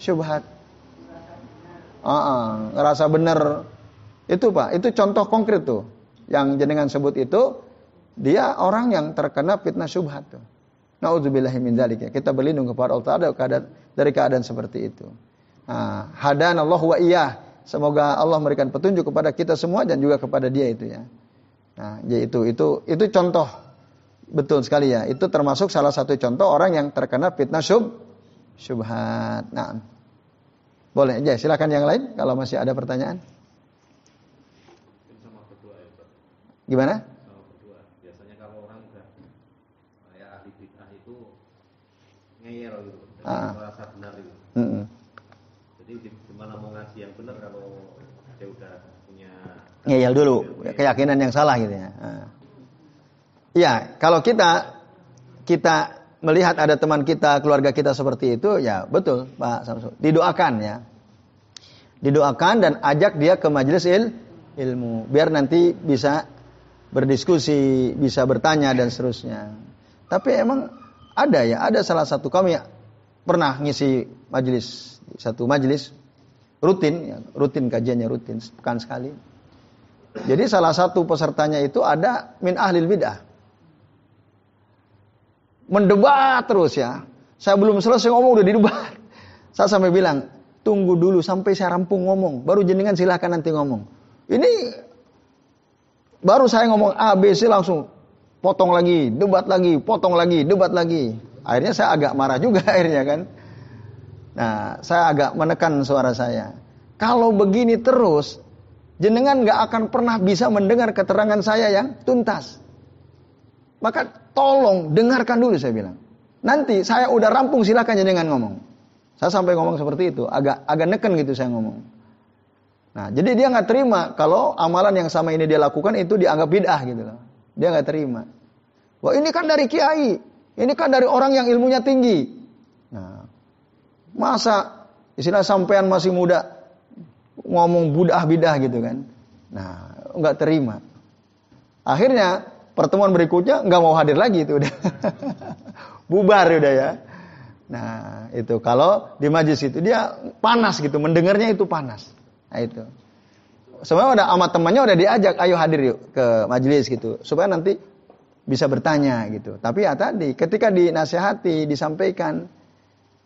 A: syubhat. Ah, uh, ngerasa benar itu pak, itu contoh konkret tuh. Yang jenengan sebut itu dia orang yang terkena fitnah syubhat tuh. Nauzubillahi min dzalik ya. Kita berlindung kepada Allah Taala dari keadaan seperti itu. Nah, hadan Allah wa iyah. Semoga Allah memberikan petunjuk kepada kita semua dan juga kepada dia itu ya. Nah, yaitu itu itu contoh betul sekali ya. Itu termasuk salah satu contoh orang yang terkena fitnah syub syubhat. Nah. Boleh aja, silakan yang lain kalau masih ada pertanyaan. Gimana? Biasanya kalau orang udah kayak ahli bid'ah itu ngeyel gitu, ah. merasa benar itu. Mm -mm. Jadi gimana mau ngaji yang benar kalau dia udah punya ngeyel dulu keyakinan yang salah gitu ya. Ah. Iya, kalau kita kita melihat ada teman kita, keluarga kita seperti itu, ya betul Pak Samsul. Didoakan ya. Didoakan dan ajak dia ke majelis il, ilmu. Biar nanti bisa berdiskusi, bisa bertanya dan seterusnya. Tapi emang ada ya, ada salah satu kami pernah ngisi majelis, satu majelis rutin, ya, rutin kajiannya rutin, pekan sekali. Jadi salah satu pesertanya itu ada min ahlil bid'ah mendebat terus ya. Saya belum selesai ngomong udah didebat. Saya sampai bilang, tunggu dulu sampai saya rampung ngomong, baru jenengan silahkan nanti ngomong. Ini baru saya ngomong A, B, C langsung potong lagi, debat lagi, potong lagi, debat lagi. Akhirnya saya agak marah juga akhirnya kan. Nah, saya agak menekan suara saya. Kalau begini terus, jenengan nggak akan pernah bisa mendengar keterangan saya yang tuntas. Maka tolong dengarkan dulu saya bilang. Nanti saya udah rampung silakan dengan ngomong. Saya sampai ngomong seperti itu, agak agak neken gitu saya ngomong. Nah, jadi dia nggak terima kalau amalan yang sama ini dia lakukan itu dianggap bid'ah gitu loh. Dia nggak terima. Wah ini kan dari kiai, ini kan dari orang yang ilmunya tinggi. Nah, masa istilah sampean masih muda ngomong budah bidah gitu kan? Nah, nggak terima. Akhirnya pertemuan berikutnya nggak mau hadir lagi itu udah bubar udah ya. Nah itu kalau di majlis itu dia panas gitu, mendengarnya itu panas. Nah itu. Sebenarnya udah sama temannya udah diajak, ayo hadir yuk ke majelis gitu, supaya nanti bisa bertanya gitu. Tapi ya tadi, ketika dinasehati, disampaikan,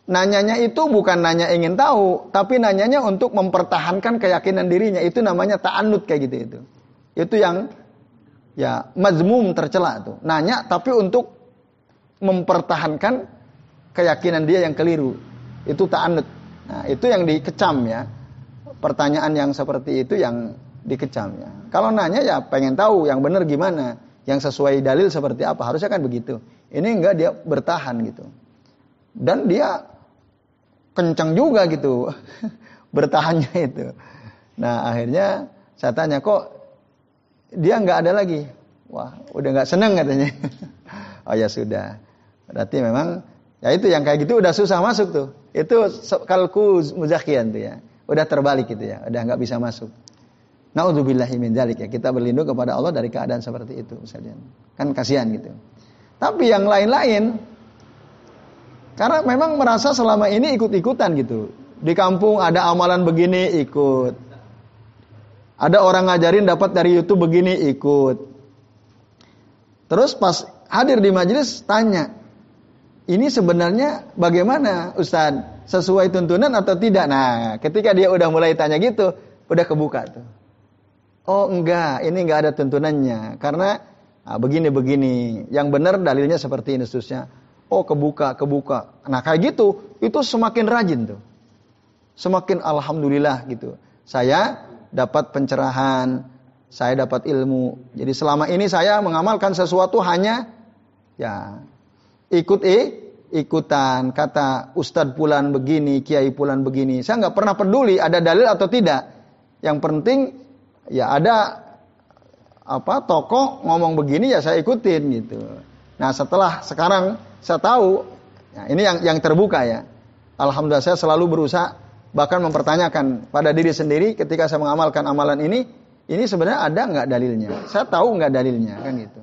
A: nanyanya itu bukan nanya ingin tahu, tapi nanyanya untuk mempertahankan keyakinan dirinya. Itu namanya ta'anud kayak gitu itu. Itu yang ya mazmum tercela tuh. Nanya tapi untuk mempertahankan keyakinan dia yang keliru. Itu ta'anud. Nah, itu yang dikecam ya. Pertanyaan yang seperti itu yang dikecam ya. Kalau nanya ya pengen tahu yang benar gimana, yang sesuai dalil seperti apa. Harusnya kan begitu. Ini enggak dia bertahan gitu. Dan dia kencang juga gitu bertahannya itu. Nah akhirnya saya tanya kok dia nggak ada lagi. Wah, udah nggak seneng katanya. oh ya sudah. Berarti memang ya itu yang kayak gitu udah susah masuk tuh. Itu kalku muzakian tuh ya. Udah terbalik gitu ya. Udah nggak bisa masuk. Dzalik ya. Kita berlindung kepada Allah dari keadaan seperti itu misalnya. Kan kasihan gitu. Tapi yang lain-lain karena memang merasa selama ini ikut-ikutan gitu. Di kampung ada amalan begini ikut. Ada orang ngajarin dapat dari YouTube begini ikut. Terus pas hadir di majelis tanya, ini sebenarnya bagaimana Ustaz? Sesuai tuntunan atau tidak? Nah, ketika dia udah mulai tanya gitu, udah kebuka tuh. Oh enggak, ini enggak ada tuntunannya. Karena begini-begini. Yang benar dalilnya seperti ini seterusnya. Oh kebuka, kebuka. Nah kayak gitu, itu semakin rajin tuh. Semakin alhamdulillah gitu saya dapat pencerahan, saya dapat ilmu. Jadi selama ini saya mengamalkan sesuatu hanya ya ikut eh ikutan kata Ustadz Pulan begini, Kiai Pulan begini. Saya nggak pernah peduli ada dalil atau tidak. Yang penting ya ada apa tokoh ngomong begini ya saya ikutin gitu. Nah setelah sekarang saya tahu ya, ini yang yang terbuka ya. Alhamdulillah saya selalu berusaha bahkan mempertanyakan pada diri sendiri ketika saya mengamalkan amalan ini ini sebenarnya ada nggak dalilnya? Saya tahu nggak dalilnya kan gitu.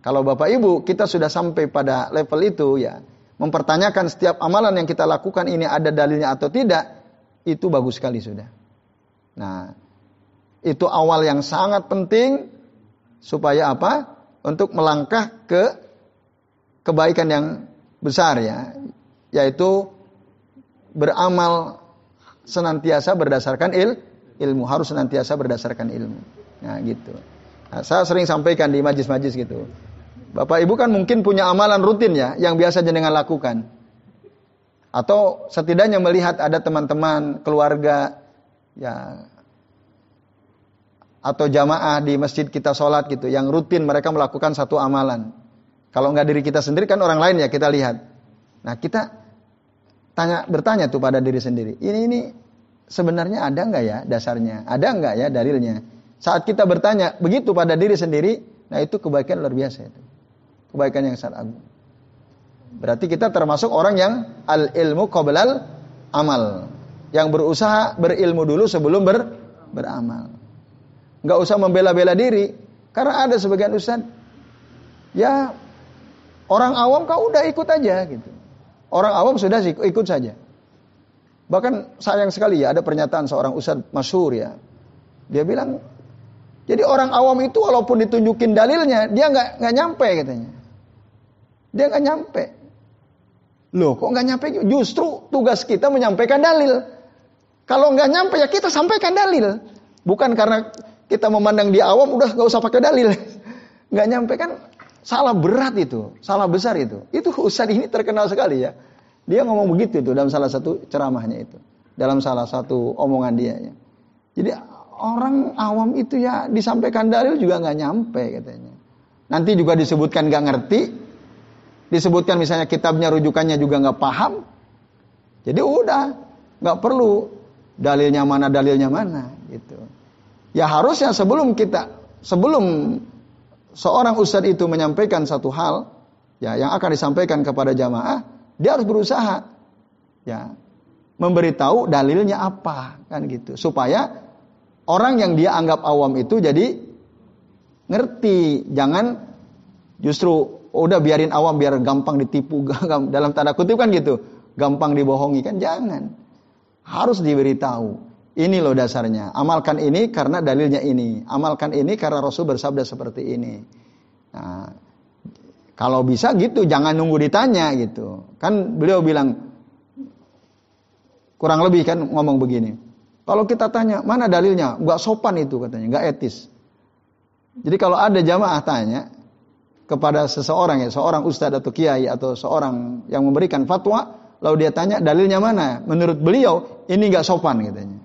A: Kalau bapak ibu kita sudah sampai pada level itu ya mempertanyakan setiap amalan yang kita lakukan ini ada dalilnya atau tidak, itu bagus sekali sudah. Nah, itu awal yang sangat penting supaya apa? Untuk melangkah ke kebaikan yang besar ya, yaitu beramal senantiasa berdasarkan il, ilmu, harus senantiasa berdasarkan ilmu. Nah, gitu. Nah, saya sering sampaikan di majlis-majlis gitu. Bapak Ibu kan mungkin punya amalan rutin ya yang biasa jenengan lakukan. Atau setidaknya melihat ada teman-teman, keluarga ya atau jamaah di masjid kita sholat gitu yang rutin mereka melakukan satu amalan. Kalau nggak diri kita sendiri kan orang lain ya kita lihat. Nah kita tanya bertanya tuh pada diri sendiri. Ini ini sebenarnya ada nggak ya dasarnya? Ada nggak ya dalilnya? Saat kita bertanya begitu pada diri sendiri, nah itu kebaikan luar biasa itu kebaikan yang sangat agung. Berarti kita termasuk orang yang al ilmu qoblal amal, yang berusaha berilmu dulu sebelum ber, beramal. Enggak usah membela-bela diri, karena ada sebagian ustaz ya orang awam kau udah ikut aja gitu. Orang awam sudah ikut saja. Bahkan sayang sekali ya ada pernyataan seorang ustaz masyhur ya. Dia bilang jadi orang awam itu walaupun ditunjukin dalilnya dia nggak nggak nyampe katanya. Dia nggak nyampe. Loh, kok nggak nyampe? Justru tugas kita menyampaikan dalil. Kalau nggak nyampe ya kita sampaikan dalil. Bukan karena kita memandang di awam udah nggak usah pakai dalil. Nggak nyampe kan salah berat itu, salah besar itu. Itu Ustaz ini terkenal sekali ya. Dia ngomong begitu itu dalam salah satu ceramahnya itu. Dalam salah satu omongan dia ya. Jadi orang awam itu ya disampaikan dalil juga nggak nyampe katanya. Nanti juga disebutkan nggak ngerti, disebutkan misalnya kitabnya rujukannya juga nggak paham, jadi udah nggak perlu dalilnya mana dalilnya mana gitu. Ya harusnya sebelum kita sebelum seorang ustadz itu menyampaikan satu hal ya yang akan disampaikan kepada jamaah, dia harus berusaha ya memberitahu dalilnya apa kan gitu. Supaya orang yang dia anggap awam itu jadi ngerti. Jangan justru oh, udah biarin awam biar gampang ditipu dalam tanda kutip kan gitu. Gampang dibohongi kan? Jangan. Harus diberitahu ini loh dasarnya. Amalkan ini karena dalilnya ini. Amalkan ini karena Rasul bersabda seperti ini. Nah, kalau bisa gitu jangan nunggu ditanya gitu. Kan beliau bilang kurang lebih kan ngomong begini. Kalau kita tanya mana dalilnya? Nggak sopan itu katanya nggak etis. Jadi kalau ada jamaah tanya kepada seseorang ya, seorang ustadz atau kiai atau seorang yang memberikan fatwa, lalu dia tanya dalilnya mana? Menurut beliau ini nggak sopan katanya.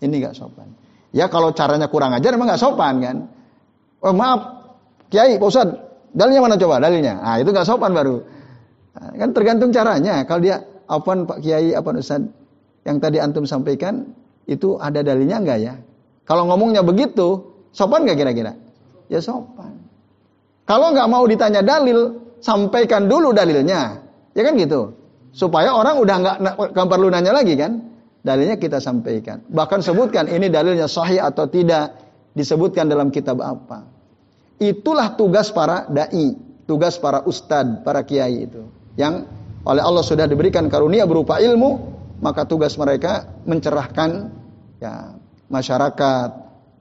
A: Ini nggak sopan. Ya kalau caranya kurang ajar emang nggak sopan kan? Oh maaf, kiai, pak ustadz, dalilnya mana coba dalilnya? Ah itu nggak sopan baru. Nah, kan tergantung caranya. Kalau dia apa pak kiai, apa ustadz yang tadi antum sampaikan itu ada dalilnya enggak ya? Kalau ngomongnya begitu, sopan nggak kira-kira? Ya sopan. Kalau nggak mau ditanya dalil, sampaikan dulu dalilnya. Ya kan gitu. Supaya orang udah nggak perlu nanya lagi kan. Dalilnya kita sampaikan. Bahkan sebutkan ini dalilnya sahih atau tidak. Disebutkan dalam kitab apa. Itulah tugas para da'i. Tugas para ustad, para kiai itu. Yang oleh Allah sudah diberikan karunia berupa ilmu. Maka tugas mereka mencerahkan ya, masyarakat.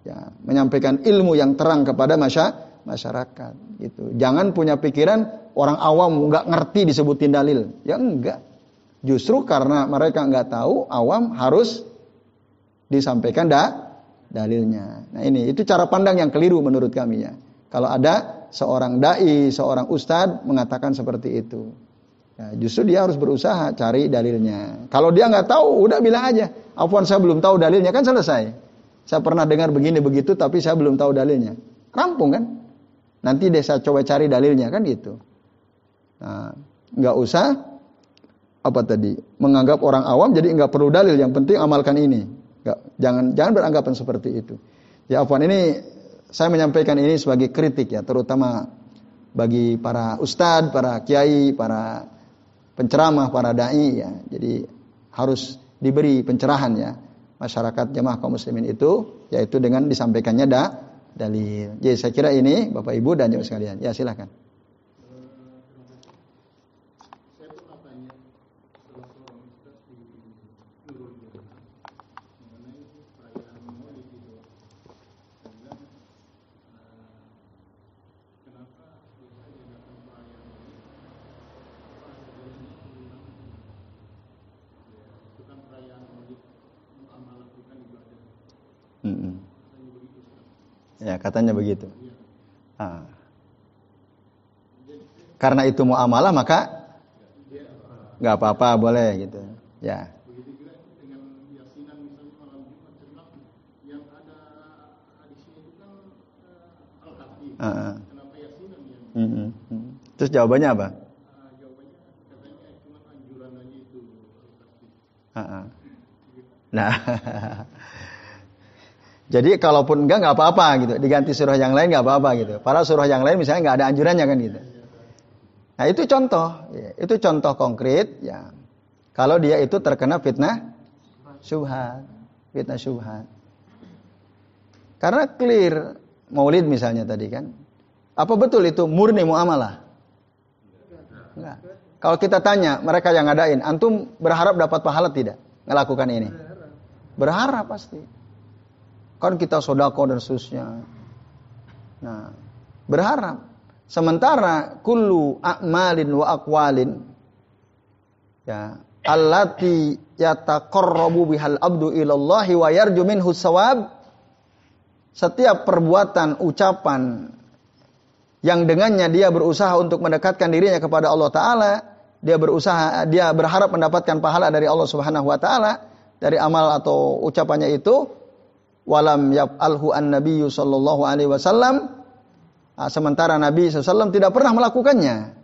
A: Ya, menyampaikan ilmu yang terang kepada masyarakat masyarakat gitu. Jangan punya pikiran orang awam nggak ngerti disebutin dalil. Ya enggak. Justru karena mereka nggak tahu, awam harus disampaikan dah dalilnya. Nah ini itu cara pandang yang keliru menurut kami ya. Kalau ada seorang dai, seorang ustadz mengatakan seperti itu. Ya, justru dia harus berusaha cari dalilnya. Kalau dia nggak tahu, udah bilang aja. Afwan saya belum tahu dalilnya kan selesai. Saya pernah dengar begini begitu, tapi saya belum tahu dalilnya. Rampung kan? Nanti deh saya coba cari dalilnya kan gitu. Nah, nggak usah apa tadi menganggap orang awam jadi nggak perlu dalil. Yang penting amalkan ini. Nggak, jangan jangan beranggapan seperti itu. Ya Afwan ini saya menyampaikan ini sebagai kritik ya, terutama bagi para ustadz, para kiai, para penceramah, para dai ya. Jadi harus diberi pencerahan ya masyarakat jemaah kaum muslimin itu yaitu dengan disampaikannya da dalil. Jadi saya kira ini Bapak Ibu dan jemaah sekalian. Ya silakan. Katanya begitu. Ah. Karena itu muamalah maka nggak apa-apa boleh gitu. Ya. Uh, uh. Terus jawabannya apa? Uh, uh. Nah, Jadi kalaupun enggak nggak apa-apa gitu, diganti surah yang lain nggak apa-apa gitu. Para surah yang lain misalnya nggak ada anjurannya kan gitu. Nah itu contoh, ya, itu contoh konkret ya. Kalau dia itu terkena fitnah subhat, fitnah subhat. Karena clear Maulid misalnya tadi kan. Apa betul itu murni muamalah? Enggak. Kalau kita tanya mereka yang ngadain, antum berharap dapat pahala tidak melakukan ini? Berharap pasti. Kan kita sodako dan seterusnya. Nah, berharap. Sementara kullu a'malin wa aqwalin ya allati yataqarrabu bihal abdu ilallahi wa yarju minhu setiap perbuatan ucapan yang dengannya dia berusaha untuk mendekatkan dirinya kepada Allah taala dia berusaha dia berharap mendapatkan pahala dari Allah Subhanahu wa taala dari amal atau ucapannya itu walam yaf'alhu an-nabiyyu sallallahu alaihi wasallam. Ah, sementara Nabi SAW tidak pernah melakukannya.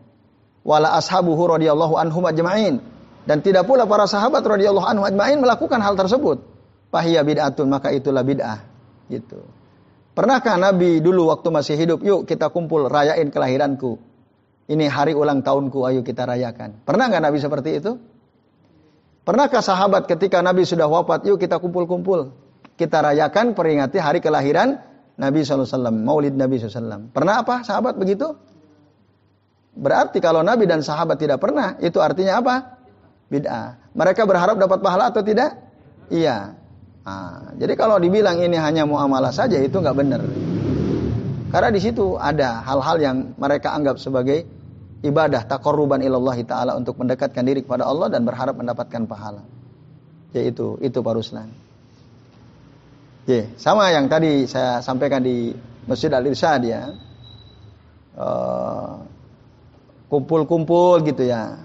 A: Wala ashabuhu radhiyallahu anhum ajma'in. Dan tidak pula para sahabat radhiyallahu anhum ajma'in melakukan hal tersebut. Fahiya bid'atun maka itulah bid'ah. Gitu. Pernahkah Nabi dulu waktu masih hidup yuk kita kumpul rayain kelahiranku. Ini hari ulang tahunku ayo kita rayakan. Pernah nggak Nabi seperti itu? Pernahkah sahabat ketika Nabi sudah wafat yuk kita kumpul-kumpul kita rayakan peringati hari kelahiran Nabi SAW, maulid Nabi SAW. Pernah apa sahabat begitu? Berarti kalau Nabi dan sahabat tidak pernah, itu artinya apa? Bid'ah. Mereka berharap dapat pahala atau tidak? Iya. Nah, jadi kalau dibilang ini hanya muamalah saja itu nggak benar. Karena di situ ada hal-hal yang mereka anggap sebagai ibadah takoruban ilallah taala untuk mendekatkan diri kepada Allah dan berharap mendapatkan pahala. Yaitu itu Pak Ruslan. Ya, sama yang tadi saya sampaikan di Masjid Al Irsyad ya. Uh, kumpul-kumpul gitu ya.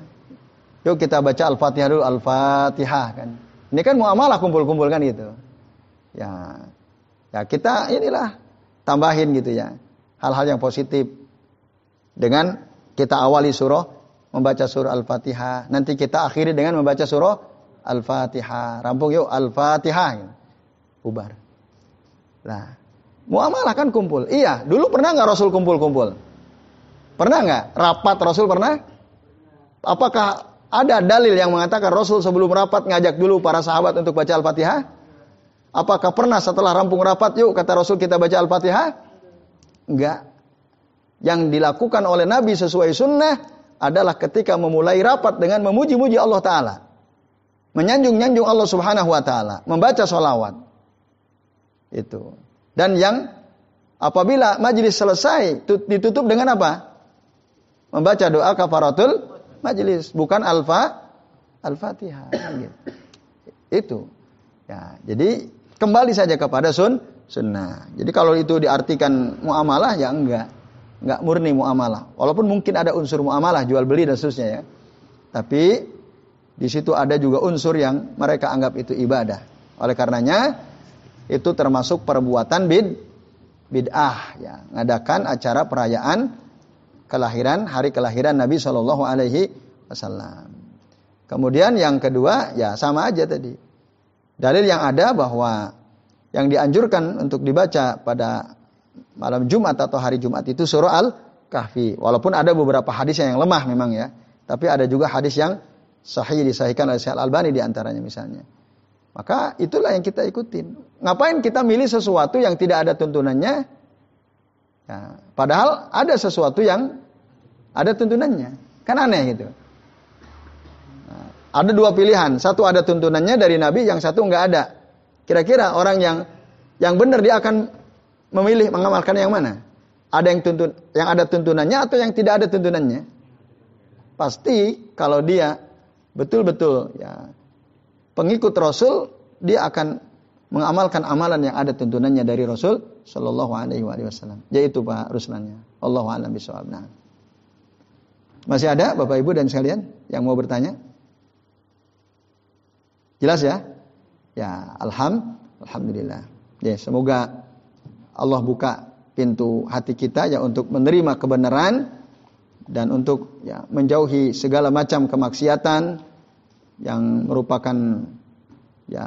A: Yuk kita baca Al-Fatihah dulu, Al-Fatihah kan. Ini kan muamalah kumpul-kumpul kan gitu. Ya. Ya kita inilah tambahin gitu ya. Hal-hal yang positif. Dengan kita awali surah membaca surah Al-Fatihah, nanti kita akhiri dengan membaca surah Al-Fatihah. Rampung yuk Al-Fatihah. Bubar. Nah, muamalah kan kumpul. Iya, dulu pernah nggak Rasul kumpul-kumpul? Pernah nggak? Rapat Rasul pernah? Apakah ada dalil yang mengatakan Rasul sebelum rapat ngajak dulu para sahabat untuk baca Al-Fatihah? Apakah pernah setelah rampung rapat, yuk kata Rasul kita baca Al-Fatihah? Enggak. Yang dilakukan oleh Nabi sesuai sunnah adalah ketika memulai rapat dengan memuji-muji Allah Ta'ala. Menyanjung-nyanjung Allah Subhanahu Wa Ta'ala. Membaca sholawat. Itu. Dan yang apabila majelis selesai ditutup dengan apa? Membaca doa kafaratul majelis, bukan alfa al-Fatihah gitu. Itu. Ya, jadi kembali saja kepada sun sunnah. Jadi kalau itu diartikan muamalah ya enggak. Enggak murni muamalah. Walaupun mungkin ada unsur muamalah jual beli dan seterusnya ya. Tapi di situ ada juga unsur yang mereka anggap itu ibadah. Oleh karenanya itu termasuk perbuatan bid bid'ah ya, ngadakan acara perayaan kelahiran hari kelahiran Nabi Shallallahu alaihi wasallam. Kemudian yang kedua ya sama aja tadi. Dalil yang ada bahwa yang dianjurkan untuk dibaca pada malam Jumat atau hari Jumat itu surah Al-Kahfi. Walaupun ada beberapa hadis yang lemah memang ya, tapi ada juga hadis yang sahih disahihkan oleh Syekh Al-Albani di antaranya misalnya. Maka itulah yang kita ikutin. Ngapain kita milih sesuatu yang tidak ada tuntunannya? Ya, padahal ada sesuatu yang ada tuntunannya. Kan aneh gitu. Nah, ada dua pilihan. Satu ada tuntunannya dari Nabi, yang satu nggak ada. Kira-kira orang yang yang benar dia akan memilih mengamalkan yang mana? Ada yang tuntun yang ada tuntunannya atau yang tidak ada tuntunannya? Pasti kalau dia betul-betul ya pengikut Rasul dia akan mengamalkan amalan yang ada tuntunannya dari Rasul Shallallahu Alaihi Wasallam. Yaitu Pak Ruslannya. Allah alam. Nah. Masih ada Bapak Ibu dan sekalian yang mau bertanya? Jelas ya? Ya, alham, alhamdulillah. Ya, semoga Allah buka pintu hati kita ya untuk menerima kebenaran dan untuk ya menjauhi segala macam kemaksiatan yang merupakan ya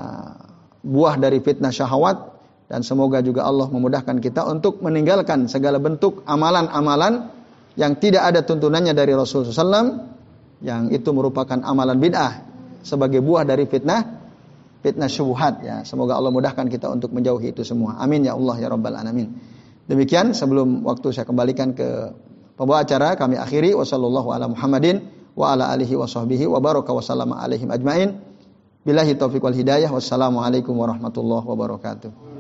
A: buah dari fitnah syahwat dan semoga juga Allah memudahkan kita untuk meninggalkan segala bentuk amalan-amalan yang tidak ada tuntunannya dari Rasulullah SAW yang itu merupakan amalan bid'ah sebagai buah dari fitnah fitnah syubhat. Ya semoga Allah mudahkan kita untuk menjauhi itu semua. Amin ya Allah ya rabbal alamin. Demikian sebelum waktu saya kembalikan ke pembawa acara kami akhiri. Wasallallahu ala Muhammadin wa ala alihi. Billahi taufiq wal hidayah. Wassalamualaikum warahmatullahi wabarakatuh.